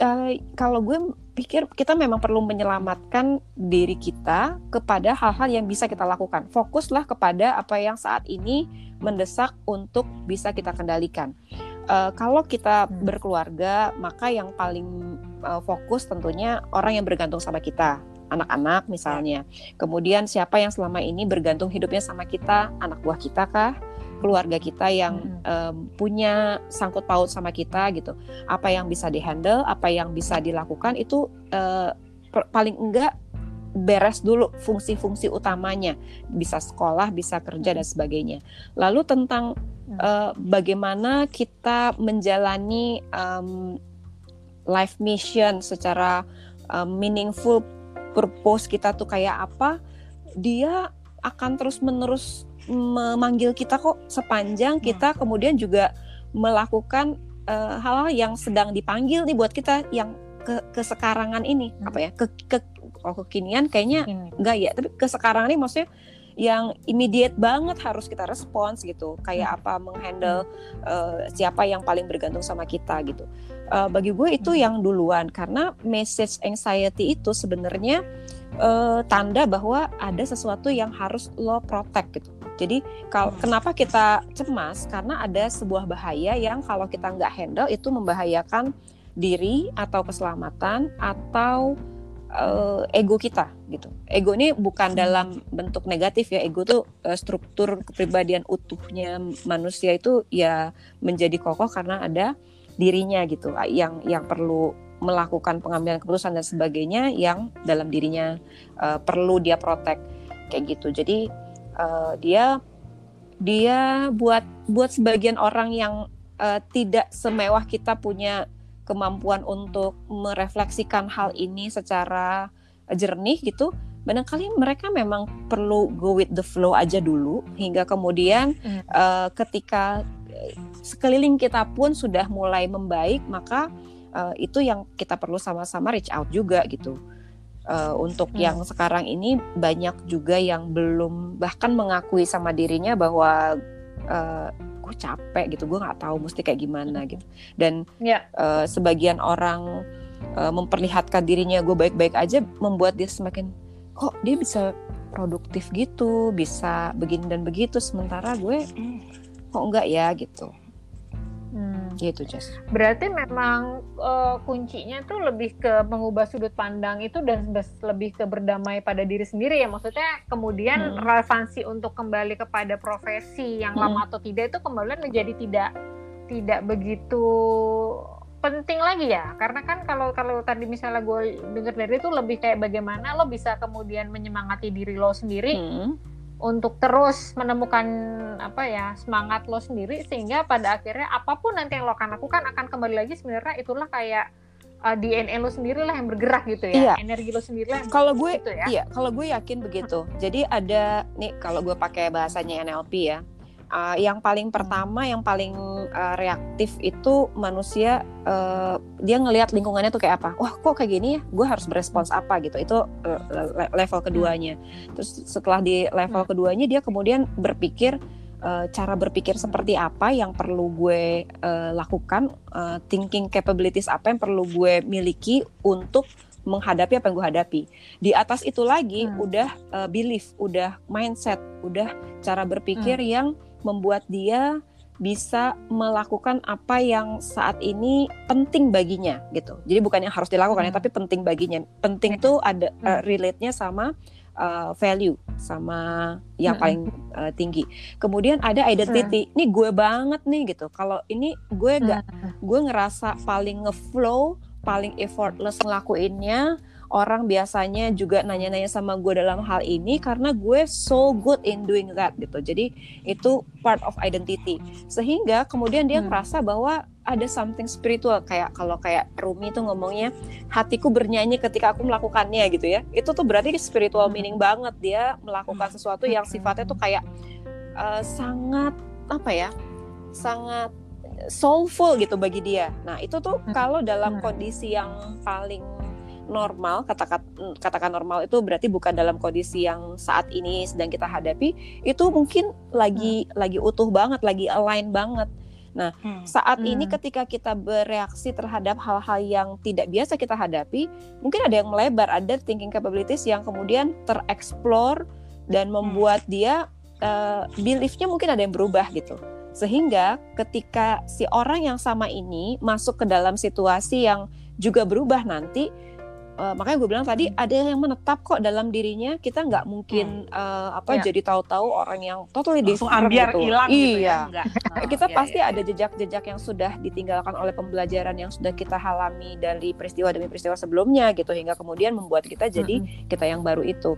Uh, kalau gue pikir kita memang perlu menyelamatkan diri kita kepada hal-hal yang bisa kita lakukan. Fokuslah kepada apa yang saat ini mendesak untuk bisa kita kendalikan. Uh, kalau kita berkeluarga, maka yang paling uh, fokus tentunya orang yang bergantung sama kita, anak-anak misalnya. Kemudian siapa yang selama ini bergantung hidupnya sama kita, anak buah kita kah? Keluarga kita yang hmm. um, punya sangkut paut sama kita gitu. Apa yang bisa dihandle apa yang bisa dilakukan itu uh, paling enggak beres dulu fungsi-fungsi utamanya. Bisa sekolah bisa kerja dan sebagainya. Lalu tentang uh, bagaimana kita menjalani um, life mission secara um, meaningful purpose kita tuh kayak apa dia akan terus menerus memanggil kita kok sepanjang hmm. kita kemudian juga melakukan uh, hal-hal yang sedang dipanggil nih buat kita yang ke kesekarangan ini hmm. apa ya ke, ke oh, kekinian kayaknya hmm. enggak ya tapi kesekarang ini maksudnya yang immediate banget harus kita respons gitu kayak hmm. apa menghandle uh, siapa yang paling bergantung sama kita gitu uh, bagi gue itu hmm. yang duluan karena message anxiety itu sebenarnya uh, tanda bahwa ada sesuatu yang harus lo protect gitu jadi kalau hmm. kenapa kita cemas? Karena ada sebuah bahaya yang kalau kita nggak handle itu membahayakan diri atau keselamatan atau uh, ego kita gitu. Ego ini bukan hmm. dalam bentuk negatif ya. Ego tuh uh, struktur kepribadian utuhnya manusia itu ya menjadi kokoh karena ada dirinya gitu. Yang yang perlu melakukan pengambilan keputusan dan sebagainya yang dalam dirinya uh, perlu dia protek kayak gitu. Jadi uh, dia dia buat buat sebagian orang yang uh, tidak semewah kita punya kemampuan untuk merefleksikan hal ini secara jernih gitu barangkali mereka memang perlu go with the flow aja dulu hingga kemudian mm. uh, ketika sekeliling kita pun sudah mulai membaik maka uh, itu yang kita perlu sama-sama reach out juga gitu uh, untuk mm. yang sekarang ini banyak juga yang belum bahkan mengakui sama dirinya bahwa uh, gue capek gitu gue nggak tahu mesti kayak gimana gitu dan yeah. Ya. uh, sebagian orang uh, memperlihatkan dirinya gue baik-baik aja membuat dia semakin kok dia bisa produktif gitu bisa begini dan begitu sementara gue hmm. kok enggak ya gitu Hmm. Gitu, Jess.
Berarti memang uh, kuncinya tuh lebih ke mengubah sudut pandang itu dan lebih ke berdamai pada diri sendiri ya. Maksudnya kemudian hmm. relevansi untuk kembali kepada profesi yang hmm. lama atau tidak itu kemudian menjadi tidak tidak begitu penting lagi ya karena kan kalau kalau tadi misalnya gue dengar dari itu lebih kayak bagaimana lo bisa kemudian menyemangati diri lo sendiri hmm untuk terus menemukan apa ya semangat lo sendiri sehingga pada akhirnya apa pun nanti yang lo akan lakukan akan kembali lagi. Sebenarnya itulah kayak uh, eh, DNA lo sendiri lah yang bergerak gitu ya iya. energi lo sendiri lah
kalau gue gitu ya. iya kalau gue yakin begitu. Jadi ada nih kalau gue pakai bahasanya NLP ya uh, yang paling pertama yang paling uh, reaktif itu manusia uh, dia ngelihat lingkungannya tuh kayak apa. Wah kok kayak gini ya? Gue harus berespons apa gitu. Itu uh, level keduanya. Terus setelah di level keduanya dia kemudian berpikir uh, cara berpikir seperti apa yang perlu gue uh, lakukan uh, thinking capabilities apa yang perlu gue miliki untuk menghadapi apa yang gue hadapi. Di atas itu lagi hmm. udah uh, belief, udah mindset, udah cara berpikir hmm. yang membuat dia bisa melakukan apa yang saat ini penting baginya gitu. Jadi bukan yang harus dilakukan ya, hmm. ya, tapi penting baginya. Penting tuh ada uh, relate-nya sama uh, value, sama yang hmm. paling uh, tinggi. Kemudian ada identity. Hmm. Ini gue banget nih gitu. Kalau ini gue gak, hmm. gue ngerasa paling ngeflow, paling effortless ngelakuinnya orang biasanya juga nanya-nanya sama gue dalam hal ini karena gue so good in doing that gitu. Jadi itu part of identity. Sehingga kemudian dia hmm. ngerasa bahwa ada something spiritual kayak kalau kayak Rumi tuh ngomongnya hatiku bernyanyi ketika aku melakukannya gitu ya. Itu tuh berarti spiritual hmm. meaning banget dia melakukan sesuatu yang sifatnya tuh kayak uh, sangat apa ya? sangat soulful gitu bagi dia. Nah, itu tuh hmm. kalau dalam kondisi yang paling normal katakan katakan normal itu berarti bukan dalam kondisi yang saat ini sedang kita hadapi itu mungkin lagi hmm. lagi utuh banget lagi align banget nah hmm. saat hmm. ini ketika kita bereaksi terhadap hal-hal yang tidak biasa kita hadapi mungkin ada yang melebar ada thinking capabilities yang kemudian tereksplor dan hmm. membuat hmm. dia uh, beliefnya mungkin ada yang berubah gitu sehingga ketika si orang yang sama ini masuk ke dalam situasi yang juga berubah nanti uh, makanya gue bilang tadi ada yang menetap kok dalam dirinya kita nggak mungkin hmm. uh, apa yeah. jadi tahu-tahu orang yang totally
langsung ambiar
gitu.
hilang
iya. gitu ya enggak. kita iya, pasti iya. ada jejak-jejak yang sudah ditinggalkan oleh pembelajaran yang sudah kita alami dari peristiwa demi peristiwa sebelumnya gitu hingga kemudian membuat kita jadi hmm. kita yang baru itu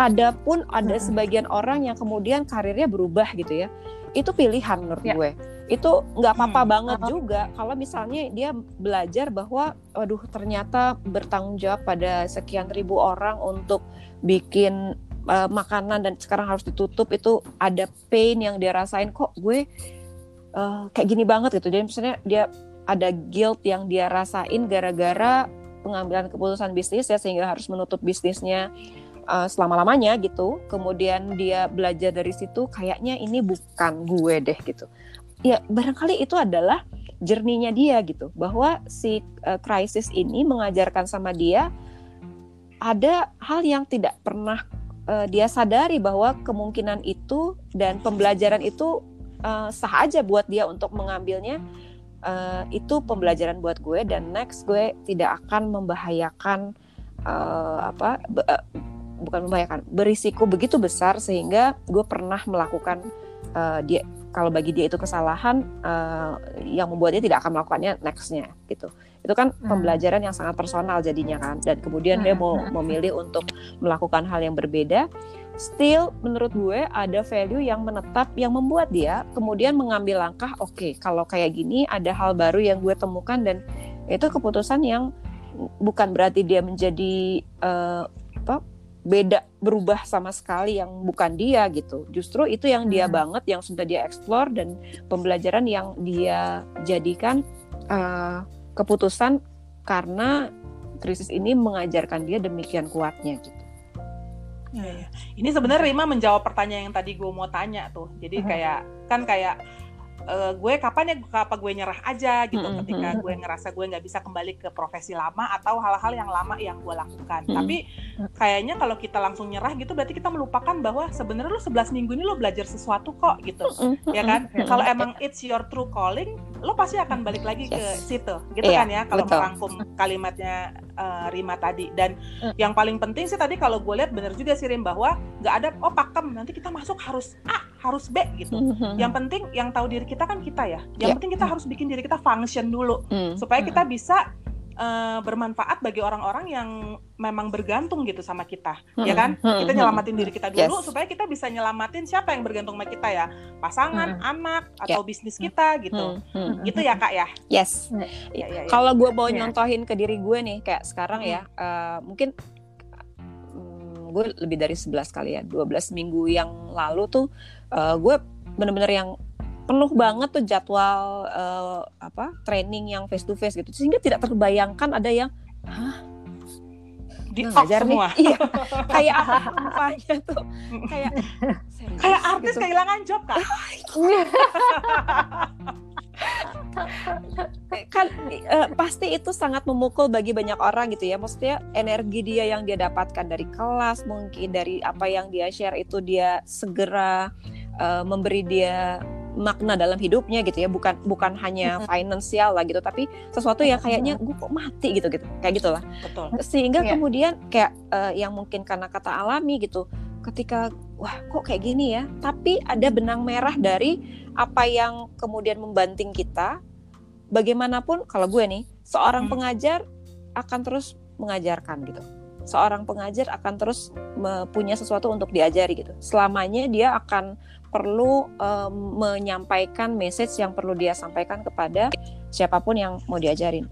adapun ada hmm. sebagian orang yang kemudian karirnya berubah gitu ya itu pilihan menurut yeah. gue itu nggak apa-apa hmm. banget juga kalau misalnya dia belajar bahwa waduh ternyata bertanggung jawab pada sekian ribu orang untuk bikin uh, makanan dan sekarang harus ditutup itu ada pain yang dia rasain kok gue uh, kayak gini banget gitu jadi misalnya dia ada guilt yang dia rasain gara-gara pengambilan keputusan bisnis ya sehingga harus menutup bisnisnya uh, selama-lamanya gitu. Kemudian dia belajar dari situ kayaknya ini bukan gue deh gitu. Ya barangkali itu adalah jerninya dia gitu. Bahwa si uh, krisis ini mengajarkan sama dia ada hal yang tidak pernah uh, dia sadari bahwa kemungkinan itu dan pembelajaran itu uh, sah aja buat dia untuk mengambilnya uh, itu pembelajaran buat gue dan next gue tidak akan membahayakan uh, apa bukan membahayakan berisiko begitu besar sehingga gue pernah melakukan uh, dia kalau bagi dia itu kesalahan uh, yang membuat dia tidak akan melakukannya nextnya gitu itu kan hmm. pembelajaran yang sangat personal jadinya kan dan kemudian hmm. dia mau hmm. memilih untuk melakukan hal yang berbeda still menurut gue ada value yang menetap yang membuat dia kemudian mengambil langkah oke okay, kalau kayak gini ada hal baru yang gue temukan dan itu keputusan yang bukan berarti dia menjadi uh, beda berubah sama sekali yang bukan dia gitu. Justru itu yang dia hmm. banget yang sudah dia explore dan pembelajaran yang dia jadikan uh, keputusan karena krisis ini mengajarkan dia demikian kuatnya gitu.
Ya, ya. Ini sebenarnya Rima menjawab pertanyaan yang tadi gue mau tanya tuh. Jadi kayak kan kayak uh, gue kapan ya apa gue nyerah aja gitu mm -hmm. ketika gue ngerasa gue nggak bisa kembali ke profesi lama atau hal-hal yang lama yang gue lakukan. Mm -hmm. Tapi kayaknya kalau kita langsung nyerah gitu berarti kita melupakan bahwa sebenarnya lo 11 minggu ini lo belajar sesuatu kok gitu. Mm -hmm. Ya kan? Mm -hmm. Kalau emang it's your true calling, lo pasti akan balik lagi yes. ke situ. Gitu yeah, kan ya kalau merangkum kalimatnya uh, Rima tadi. Dan mm. yang paling penting sih tadi kalau gue lihat bener juga sih Rim bahwa nggak ada oh pakem nanti kita masuk harus A, harus B gitu. Mm -hmm. Yang penting yang tahu diri kita kita kan kita ya. Yang yeah. penting kita harus bikin diri kita function dulu mm. supaya kita mm. bisa uh, bermanfaat bagi orang-orang yang memang bergantung gitu sama kita, mm. ya kan? Mm. Kita nyelamatin diri kita dulu yes. supaya kita bisa nyelamatin siapa yang bergantung sama kita ya, pasangan, mm. anak atau yeah. bisnis kita gitu. Mm. Gitu ya kak ya?
Yes. Ya, ya, ya. Kalau gue mau yeah. nyontohin ke diri gue nih, kayak sekarang mm. ya, uh, mungkin mm, gue lebih dari 11 kali ya, 12 minggu yang lalu tuh uh, gue bener-bener yang penuh banget tuh jadwal uh, apa training yang face to face gitu. Sehingga tidak terbayangkan ada yang hah?
Di ngajar semua.
nih iya. Kayak apa apanya tuh? Kayak
kayak artis gitu. kehilangan job kan
kan uh, pasti itu sangat memukul bagi banyak orang gitu ya. Maksudnya energi dia yang dia dapatkan dari kelas mungkin dari apa yang dia share itu dia segera uh, memberi dia makna dalam hidupnya gitu ya. Bukan bukan hanya finansial lah gitu tapi sesuatu yang kayaknya gue kok mati gitu gitu. Kayak gitulah Betul. sehingga yeah. kemudian kayak uh, yang mungkin karena kata alami gitu ketika wah kok kayak gini ya? Tapi ada benang merah dari apa yang kemudian membanting kita bagaimanapun kalau gue nih seorang hmm. pengajar akan terus mengajarkan gitu. Seorang pengajar akan terus punya sesuatu untuk diajari gitu. Selamanya dia akan perlu um, menyampaikan message yang perlu dia sampaikan kepada siapa pun yang mau diajarin.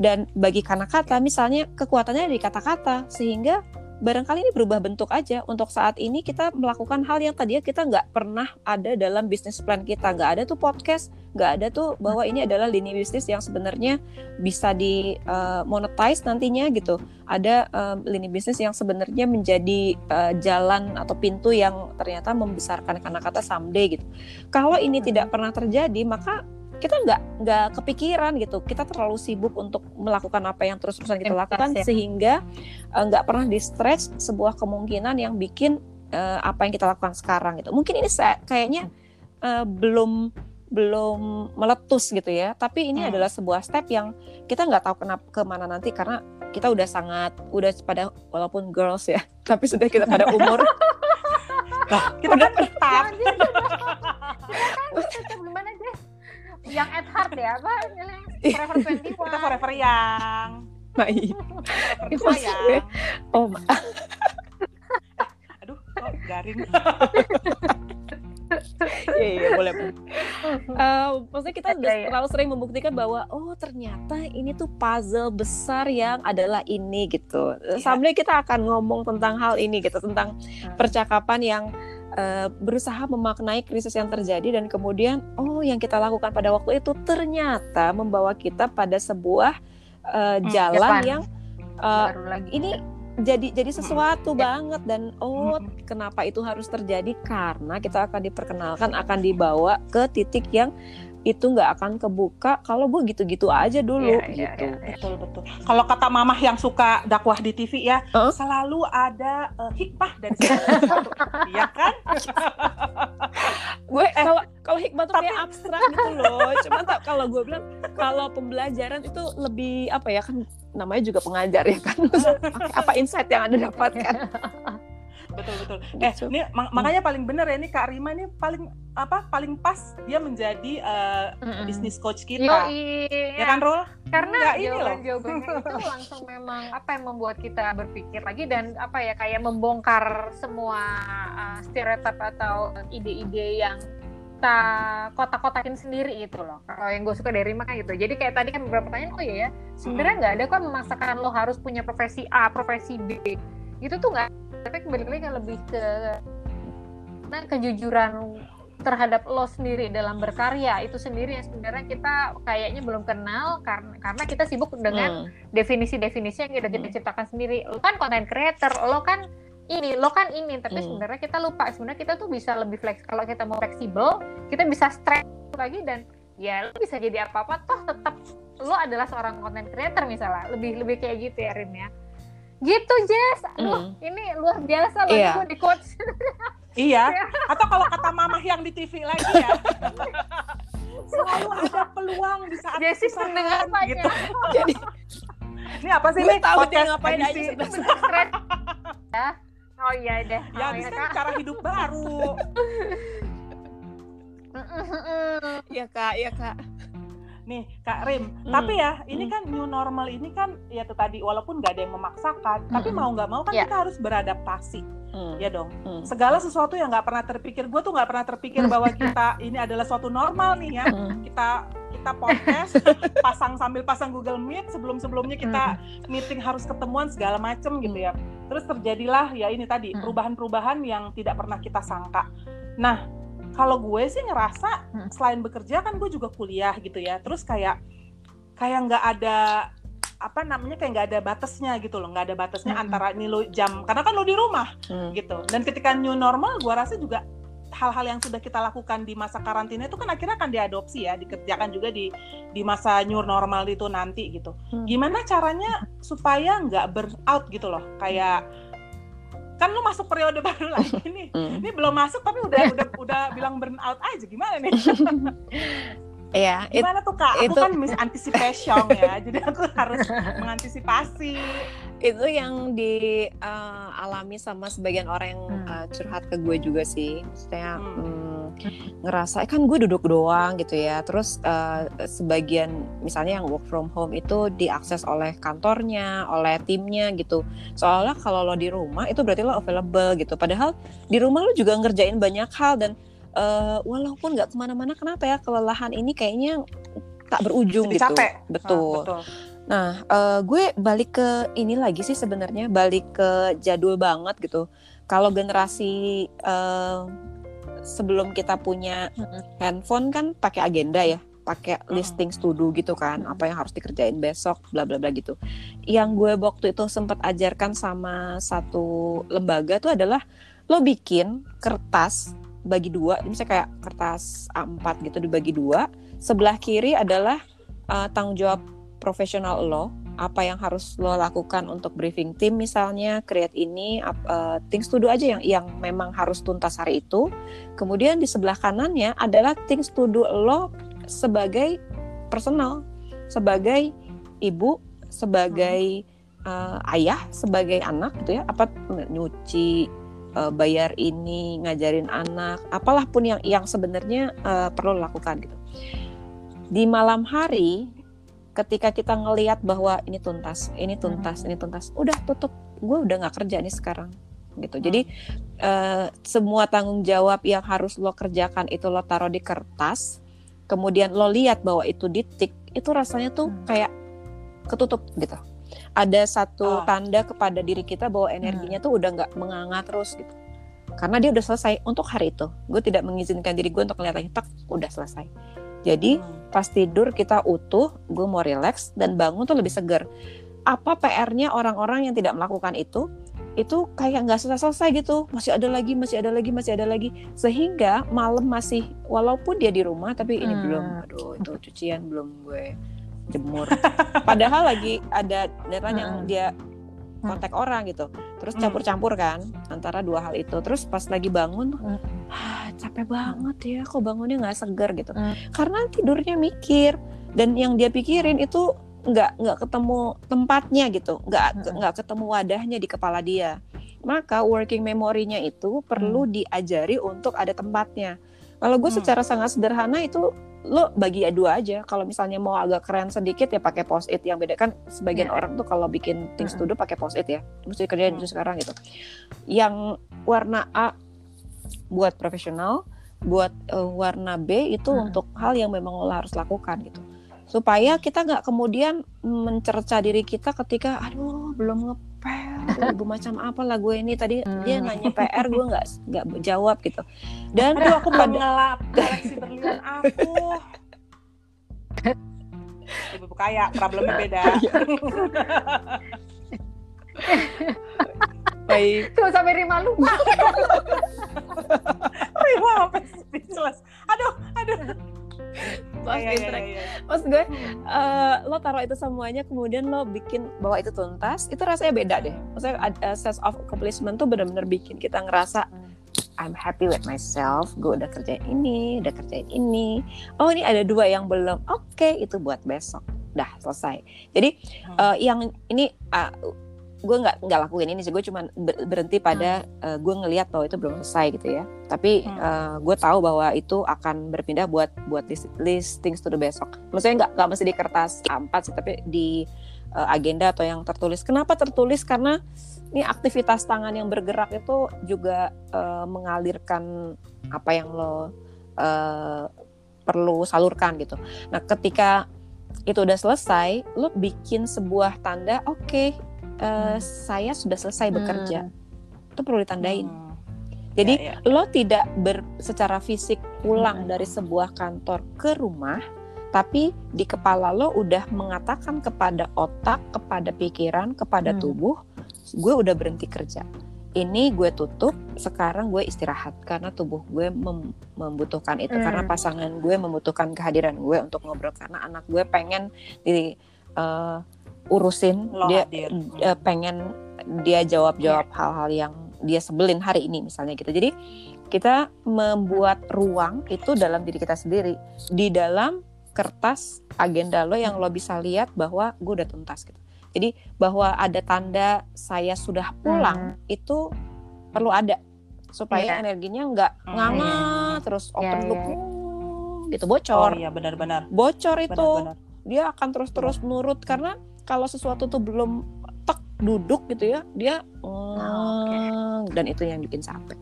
Dan bagi kata-kata misalnya kekuatannya di kata-kata sehingga barangkali ini berubah bentuk aja. Untuk saat ini kita melakukan hal yang tadinya kita nggak pernah ada dalam bisnis plan kita. Nggak ada tuh podcast nggak ada tuh bahwa ini adalah lini bisnis yang sebenarnya bisa di uh, monetize nantinya gitu. Ada uh, lini bisnis yang sebenarnya menjadi uh, jalan atau pintu yang ternyata membesarkan kata-kata someday gitu. Kalau ini tidak pernah terjadi maka kita nggak nggak kepikiran gitu. Kita terlalu sibuk untuk melakukan apa yang terus-terusan kita lakukan ya. sehingga uh, nggak pernah di stretch sebuah kemungkinan yang bikin uh, apa yang kita lakukan sekarang gitu. Mungkin ini saya kayaknya uh, belum belum meletus gitu ya. Tapi ini hmm. adalah sebuah step yang kita nggak tahu kenapa ke mana nanti karena kita udah sangat udah pada walaupun girls ya tapi sudah kita pada umur.
Kita udah kan tetap
yang at heart ya apa? Forever 21
kita forever yang
baik
forever yang
oh
aduh kok garing
Iya, iya boleh. Uh, maksudnya kita udah yeah, terlalu sering membuktikan bahwa oh ternyata ini tuh puzzle besar yang adalah ini gitu. Yeah. Sampai kita akan ngomong tentang hal ini gitu, tentang hmm. percakapan yang uh, berusaha memaknai krisis yang terjadi dan kemudian oh yang kita lakukan pada waktu itu ternyata membawa kita pada sebuah uh, jalan Depan. yang uh, ini jadi jadi sesuatu hmm. banget dan oh hmm. kenapa itu harus terjadi karena kita akan diperkenalkan akan dibawa ke titik yang itu nggak akan kebuka kalau gue gitu-gitu aja dulu yeah, iya, gitu. Yeah,
yeah. Betul betul. Kalau kata mamah yang suka dakwah di TV ya, huh? selalu ada uh, hikmah dan Iya kan?
gue eh, kalau kalau hikmah tuh kayak abstrak gitu loh cuma tak kalau gue bilang kalau pembelajaran itu lebih apa ya kan namanya juga pengajar ya kan apa insight yang anda dapatkan
betul betul. Eh, ini mak makanya paling bener ya ini Kak Rima ini paling apa paling pas dia menjadi uh, mm -hmm. bisnis coach kita.
Yoi,
ya kan Rul?
Karena Nggak ini loh. jawabannya itu langsung memang apa yang membuat kita berpikir lagi dan apa ya kayak membongkar semua uh, stereotip atau ide-ide yang kita kotak-kotakin sendiri itu loh. Kalau yang gue suka dari Rima kan gitu. Jadi kayak tadi kan beberapa pertanyaan, oh iya ya, sebenarnya nggak ada kok memaksakan lo harus punya profesi A, profesi B. Itu tuh nggak tapi kembali lagi kan lebih ke nah kejujuran terhadap lo sendiri dalam berkarya itu sendiri yang sebenarnya kita kayaknya belum kenal karena karena kita sibuk dengan hmm. definisi-definisi yang kita kita hmm. ciptakan sendiri lo kan content creator lo kan ini lo kan ini tapi hmm. sebenarnya kita lupa sebenarnya kita tuh bisa lebih flex kalau kita mau fleksibel kita bisa stretch lagi dan ya lo bisa jadi apa apa toh tetap lo adalah seorang content creator misalnya lebih lebih kayak gitu ya Rin ya gitu Jess. Mm. ini luar biasa loh yeah. gue di coach
iya. Atau kalau kata mama yang di TV lagi ya. Selalu ada peluang di saat
Jessi pendengar
gitu. Jadi ini apa sih nih
tahu dia ngapain edisi. aja
ya. Oh iya deh.
Ya oh,
ya,
kan cara hidup baru.
Ya kak. Ya kak
nih Kak Rim. Hmm. Tapi ya ini hmm. kan new normal ini kan ya itu tadi walaupun nggak ada yang memaksakan, hmm. tapi mau nggak mau kan yeah. kita harus beradaptasi, hmm. ya dong. Hmm. Segala sesuatu yang nggak pernah terpikir, gue tuh nggak pernah terpikir bahwa kita ini adalah suatu normal nih ya. Hmm. Kita kita podcast, pasang sambil pasang Google Meet, sebelum sebelumnya kita hmm. meeting harus ketemuan segala macem gitu ya. Terus terjadilah ya ini tadi perubahan-perubahan yang tidak pernah kita sangka. Nah kalau gue sih ngerasa hmm. selain bekerja kan gue juga kuliah gitu ya terus kayak kayak nggak ada apa namanya kayak nggak ada batasnya gitu loh nggak ada batasnya hmm. antara ini lo jam karena kan lo di rumah hmm. gitu dan ketika new normal gue rasa juga hal-hal yang sudah kita lakukan di masa karantina itu kan akhirnya akan diadopsi ya dikerjakan juga di di masa new normal itu nanti gitu hmm. gimana caranya supaya nggak burnout gitu loh kayak kan lu masuk periode baru lagi nih mm. ini belum masuk tapi udah udah udah bilang burn out aja gimana nih
Iya,
gimana tuh kak? Aku itu... kan miss anticipation ya, jadi aku harus mengantisipasi.
Itu yang dialami uh, sama sebagian orang yang hmm. uh, curhat ke gue juga sih, maksudnya hmm. Hmm, ngerasa eh, kan gue duduk doang gitu ya, terus uh, sebagian misalnya yang work from home itu diakses oleh kantornya, oleh timnya gitu. Soalnya kalau lo di rumah itu berarti lo available gitu, padahal di rumah lo juga ngerjain banyak hal dan uh, walaupun nggak ke mana-mana kenapa ya kelelahan ini kayaknya tak berujung
Jadi
gitu
capek.
betul, ah, betul. nah uh, gue balik ke ini lagi sih sebenarnya balik ke jadul banget gitu kalau generasi uh, sebelum kita punya handphone kan pakai agenda ya pakai listing to do gitu kan apa yang harus dikerjain besok bla bla bla gitu yang gue waktu itu sempat ajarkan sama satu lembaga tuh adalah lo bikin kertas bagi dua, misalnya kayak kertas A4 gitu dibagi dua. Sebelah kiri adalah uh, tanggung jawab profesional lo, apa yang harus lo lakukan untuk briefing tim misalnya, create ini, uh, things to do aja yang yang memang harus tuntas hari itu. Kemudian di sebelah kanannya adalah things to do lo sebagai personal, sebagai ibu, sebagai uh, ayah, sebagai anak gitu ya, apa nyuci uh, bayar ini, ngajarin anak, apalah pun yang yang sebenarnya uh, perlu lakukan gitu. Di malam hari ketika kita ngelihat bahwa ini tuntas, ini tuntas, ini tuntas, udah tutup, gue udah nggak kerja nih sekarang gitu. Jadi uh, semua tanggung jawab yang harus lo kerjakan itu lo taruh di kertas, kemudian lo lihat bahwa itu di titik, itu rasanya tuh kayak ketutup gitu. Ada satu oh. tanda kepada diri kita bahwa energinya hmm. tuh udah nggak menganga terus gitu. Karena dia udah selesai untuk hari itu. Gue tidak mengizinkan diri gue untuk ngeliat lagi tak udah selesai jadi hmm. pas tidur kita utuh gue mau relax dan bangun tuh lebih segar apa PR-nya orang-orang yang tidak melakukan itu itu kayak nggak selesai-selesai gitu masih ada lagi masih ada lagi masih ada lagi sehingga malam masih walaupun dia di rumah tapi ini hmm. belum aduh itu cucian belum gue jemur. Padahal lagi ada deadline yang dia kontak orang gitu. Terus campur-campur kan antara dua hal itu. Terus pas lagi bangun ah, capek banget ya kok bangunnya nggak segar gitu. Karena tidurnya mikir dan yang dia pikirin itu nggak nggak ketemu tempatnya gitu nggak nggak ketemu wadahnya di kepala dia. Maka working memory-nya itu perlu diajari untuk ada tempatnya. Kalau gue secara sangat sederhana itu lo bagi dua aja. Kalau misalnya mau agak keren sedikit ya pakai post it yang beda kan sebagian yeah. orang tuh kalau bikin things to do pakai post it ya. Mesti kerjain itu sekarang gitu. Yang warna A buat profesional, buat uh, warna B itu hmm. untuk hal yang memang lo harus lakukan gitu. Supaya kita nggak kemudian mencerca diri kita ketika aduh belum ngepel ibu macam apa lah gue ini tadi hmm. dia nanya PR gue nggak nggak jawab gitu
dan aduh aku belum ngelap koleksi berlian aku ibu kaya problemnya beda
Baik. Tuh sampai Rima lupa.
Rima sampai speechless. Aduh, aduh
lost yeah. Yeah, yeah, Maksud gue, uh, lo taruh itu semuanya, kemudian lo bikin bahwa itu tuntas, itu rasanya beda deh. Maksudnya uh, sense of accomplishment tuh benar-benar bikin kita ngerasa I'm happy with myself. Gue udah kerjain ini, udah kerjain ini. Oh ini ada dua yang belum. Oke, okay, itu buat besok. Dah selesai. Jadi uh, yang ini uh, gue nggak nggak lakuin ini sih. Gue cuma berhenti pada hmm. uh, gue ngelihat bahwa itu belum selesai gitu ya. Tapi hmm. uh, gue tahu bahwa itu akan berpindah buat buat list, list things to the besok. Maksudnya nggak nggak mesti di kertas A4 sih tapi di uh, agenda atau yang tertulis. Kenapa tertulis? Karena ini aktivitas tangan yang bergerak itu juga uh, mengalirkan apa yang lo uh, perlu salurkan gitu. Nah ketika itu udah selesai, lo bikin sebuah tanda, oke, okay, uh, saya sudah selesai bekerja hmm. itu perlu ditandain hmm. jadi ya, ya. lo tidak ber, secara fisik pulang hmm. dari sebuah kantor ke rumah tapi di kepala lo udah mengatakan kepada otak kepada pikiran kepada hmm. tubuh gue udah berhenti kerja ini gue tutup sekarang gue istirahat karena tubuh gue mem membutuhkan itu hmm. karena pasangan gue membutuhkan kehadiran gue untuk ngobrol karena anak gue pengen di uh, urusin Lo dia uh, pengen dia jawab-jawab yeah. hal-hal yang dia sebelin hari ini misalnya gitu. Jadi kita membuat ruang itu dalam diri kita sendiri di dalam kertas agenda lo yang lo bisa lihat bahwa gue udah tuntas gitu. Jadi bahwa ada tanda saya sudah pulang hmm. itu perlu ada supaya yeah. energinya nggak hmm. nganga terus iya, open yeah, loop yeah. gitu bocor. Oh
iya benar-benar.
Bocor itu benar, benar. dia akan terus-terus menurut karena kalau sesuatu tuh belum tek duduk gitu ya dia oh, okay. dan itu yang bikin capek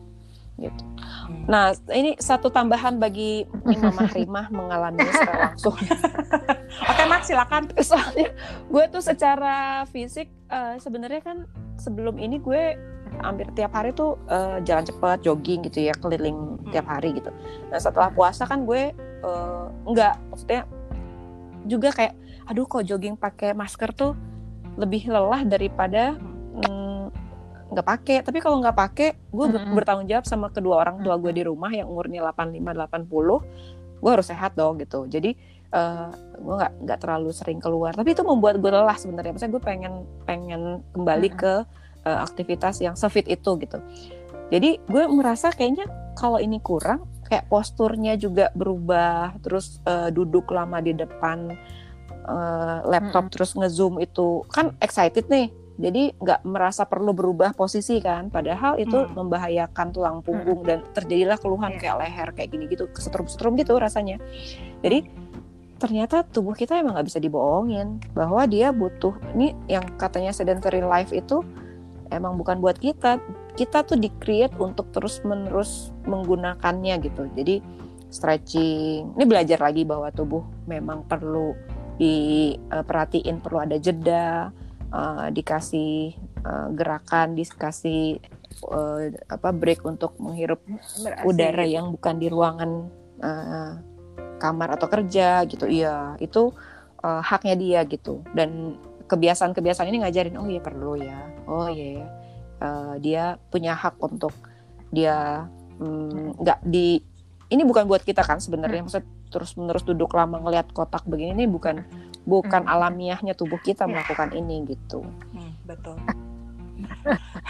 gitu. Hmm. Nah ini satu tambahan bagi Mama Rimah mengalami secara langsung.
Oke Mak silakan.
Soalnya gue tuh secara fisik uh, sebenarnya kan sebelum ini gue hampir tiap hari tuh uh, jalan cepat jogging gitu ya keliling hmm. tiap hari gitu. Nah setelah puasa kan gue uh, nggak maksudnya juga kayak aduh kok jogging pakai masker tuh lebih lelah daripada mm, nggak mm, pakai. Tapi kalau nggak pakai gue mm-hmm. bertanggung jawab sama kedua orang tua gue di rumah yang umurnya 85 80 gue harus sehat dong gitu. Jadi uh, gue nggak nggak terlalu sering keluar. Tapi itu membuat gue lelah sebenarnya. Misalnya gue pengen pengen kembali mm-hmm. ke uh, aktivitas yang sefit itu gitu. Jadi gue merasa kayaknya kalau ini kurang kayak posturnya juga berubah terus uh, duduk lama di depan uh, laptop hmm. terus ngezoom itu kan excited nih jadi nggak merasa perlu berubah posisi kan padahal itu hmm. membahayakan tulang punggung hmm. dan terjadilah keluhan yeah. kayak leher kayak gini gitu kesetrum-setrum gitu rasanya jadi ternyata tubuh kita emang nggak bisa dibohongin bahwa dia butuh ini yang katanya sedentary life itu emang bukan buat kita kita tuh di-create untuk terus-menerus menggunakannya gitu. Jadi stretching, ini belajar lagi bahwa tubuh memang perlu diperhatiin, perlu ada jeda, uh, dikasih uh, gerakan, dikasih uh, apa break untuk menghirup Berasing. udara yang bukan di ruangan uh, kamar atau kerja gitu. Iya, itu uh, haknya dia gitu. Dan kebiasaan-kebiasaan ini ngajarin, oh iya perlu ya, oh iya. Ya uh, dia punya hak untuk dia mm, nggak mm, di ini bukan buat kita kan sebenarnya hmm. maksud terus menerus duduk lama ngelihat kotak begini ini bukan bukan hmm. alamiahnya tubuh kita yeah. melakukan ini gitu
hmm, betul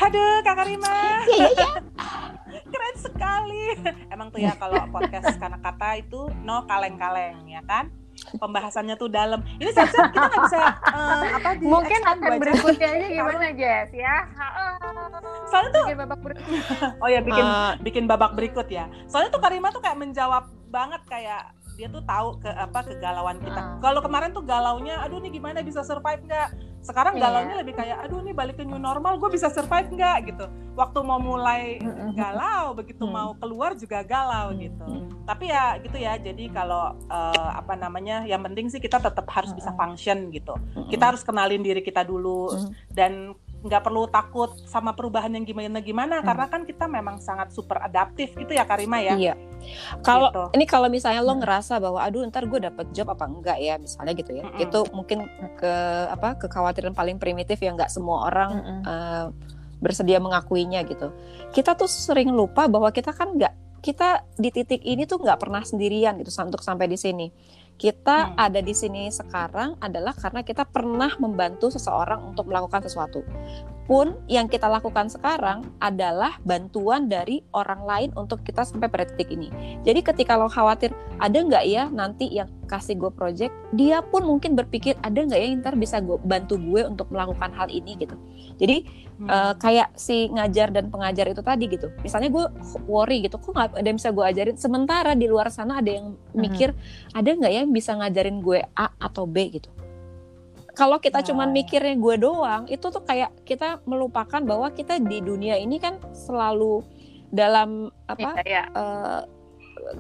Aduh, Kak Karima.
Iya, iya, iya.
Keren sekali. Emang tuh ya kalau podcast karena kata itu no kaleng-kaleng ya kan? Pembahasannya tuh dalam. Ini siap-siap kita nggak bisa uh, apa di
Mungkin akan berikutnya aja gimana, Jess ya?
Soalnya tuh
bikin babak berikut.
Oh ya bikin
Uh,
bikin babak berikut ya. Soalnya tuh Karima tuh kayak menjawab banget kayak dia tuh tahu ke apa kegalauan kita.
Ah.
Kalau kemarin tuh galaunya, aduh nih gimana bisa survive nggak? Sekarang
Iya.
galaunya lebih kayak, aduh nih balik ke new normal, gue bisa survive nggak gitu. Waktu mau mulai galau, begitu
Hmm.
mau keluar juga galau gitu. Tapi ya gitu ya. Jadi kalau eh, apa namanya, yang penting sih kita tetap harus bisa function gitu. Kita harus kenalin diri kita dulu
Hmm.
dan nggak perlu takut sama perubahan yang gimana gimana
Hmm.
karena kan kita memang sangat super adaptif gitu ya Karima ya.
Iya. Kalau
Gitu.
ini kalau misalnya lo
Hmm.
ngerasa bahwa aduh ntar gue dapet job apa enggak ya misalnya gitu ya.
Mm-mm.
Itu mungkin ke apa kekhawatiran paling primitif yang nggak semua orang
Mm-mm.
eh, bersedia mengakuinya gitu. Kita tuh sering lupa bahwa kita kan nggak kita di titik ini tuh nggak pernah sendirian gitu untuk sampai di sini. Kita
Hmm.
ada di sini sekarang adalah karena kita pernah membantu seseorang untuk melakukan sesuatu. Pun yang kita lakukan sekarang adalah bantuan dari orang lain untuk kita sampai pada titik ini. Jadi ketika lo khawatir ada nggak ya nanti yang kasih gue project, dia pun mungkin berpikir ada nggak ya yang ntar bisa gue bantu gue untuk melakukan hal ini gitu. Jadi
Hmm.
Eh, kayak si ngajar dan pengajar itu tadi gitu. Misalnya gue worry gitu, kok nggak ada yang bisa gue ajarin. Sementara di luar sana ada yang mikir, ada nggak ya yang bisa ngajarin gue A atau B gitu. Kalau kita
Ya,
cuman
ya.
mikirnya gue doang, itu tuh kayak kita melupakan bahwa kita di dunia ini kan selalu dalam apa
Iya, iya.
eh,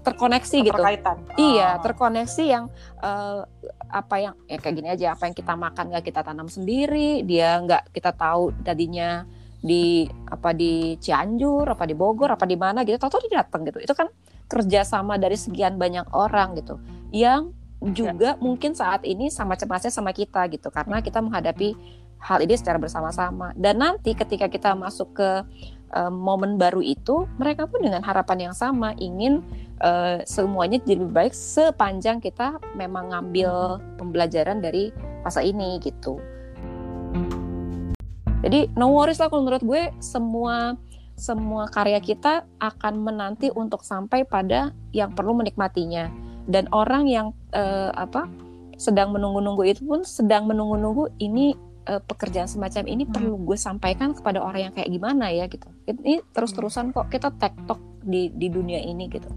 terkoneksi gitu. Iya,
Oh.
terkoneksi yang eh, apa yang ya kayak gini aja, apa yang kita makan nggak kita tanam sendiri, dia nggak kita tahu tadinya di apa di Cianjur, apa di Bogor, apa di mana gitu, tahu dia datang gitu. Itu kan kerjasama dari sekian banyak orang gitu, yang juga mungkin saat ini sama cemasnya sama kita gitu, karena kita menghadapi hal ini secara bersama-sama. Dan nanti ketika kita masuk ke eh, momen baru itu, mereka pun dengan harapan yang sama ingin eh, semuanya jadi lebih baik sepanjang kita memang ngambil pembelajaran dari masa ini gitu. Jadi no worries lah kalau menurut gue semua semua karya kita akan menanti untuk sampai pada yang perlu menikmatinya dan orang yang eh, apa sedang menunggu-nunggu itu pun sedang menunggu-nunggu ini eh, pekerjaan semacam ini
Hmm.
perlu gue sampaikan kepada orang yang kayak gimana ya gitu. Ini terus-terusan kok kita tektok di di dunia ini gitu.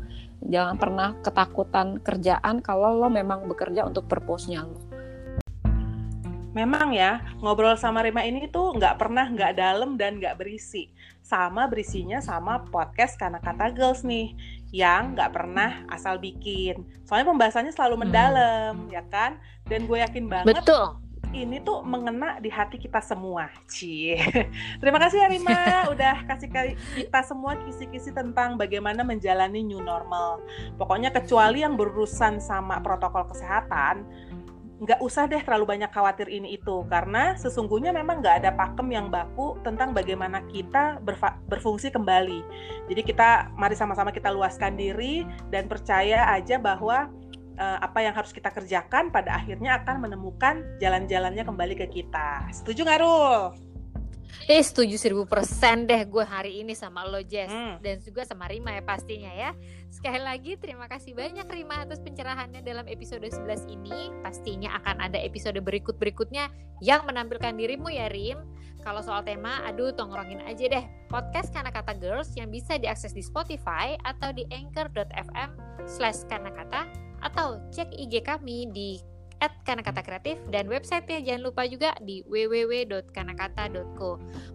Jangan pernah ketakutan kerjaan kalau lo memang bekerja untuk purpose-nya lo.
Memang ya, ngobrol sama Rima ini tuh nggak pernah nggak dalam dan nggak berisi. Sama berisinya sama podcast Karena Kata Girls nih, yang nggak pernah asal bikin. Soalnya pembahasannya selalu
Hmm.
mendalam, ya kan? Dan gue yakin banget
Betul.
Ini tuh mengena di hati kita semua. Cie. Terima kasih ya Rima udah kasih kita semua kisi-kisi tentang bagaimana menjalani new normal. Pokoknya kecuali yang berurusan sama protokol kesehatan, nggak usah deh terlalu banyak khawatir ini itu karena sesungguhnya memang nggak ada pakem yang baku tentang bagaimana kita berfungsi kembali. Jadi kita mari sama-sama kita luaskan diri dan percaya aja bahwa eh, apa yang harus kita kerjakan pada akhirnya akan menemukan jalan-jalannya kembali ke kita. Setuju nggak Rul?
Eh setuju seribu persen deh gue hari ini sama lo Jess
Hmm.
Dan juga sama Rima ya pastinya ya Sekali lagi terima kasih banyak Rima atas pencerahannya dalam episode 11 ini Pastinya akan ada episode berikut-berikutnya yang menampilkan dirimu ya Rim Kalau soal tema, aduh tongkrongin aja deh. Podcast Karena Kata Girls yang bisa diakses di Spotify atau di anchor.fm slash karena kata Atau cek IG kami di at kanakata kreatif dan websitenya jangan lupa juga di www.kanakata.co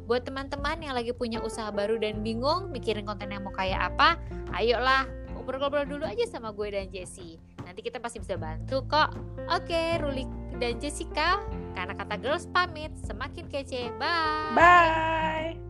buat teman-teman yang lagi punya usaha baru dan bingung mikirin konten yang mau kayak apa ayolah ngobrol-ngobrol dulu aja sama gue dan Jessie nanti kita pasti bisa bantu kok. Oke Ruli dan Jessica karena kata girls pamit. Semakin kece. Bye.
Bye.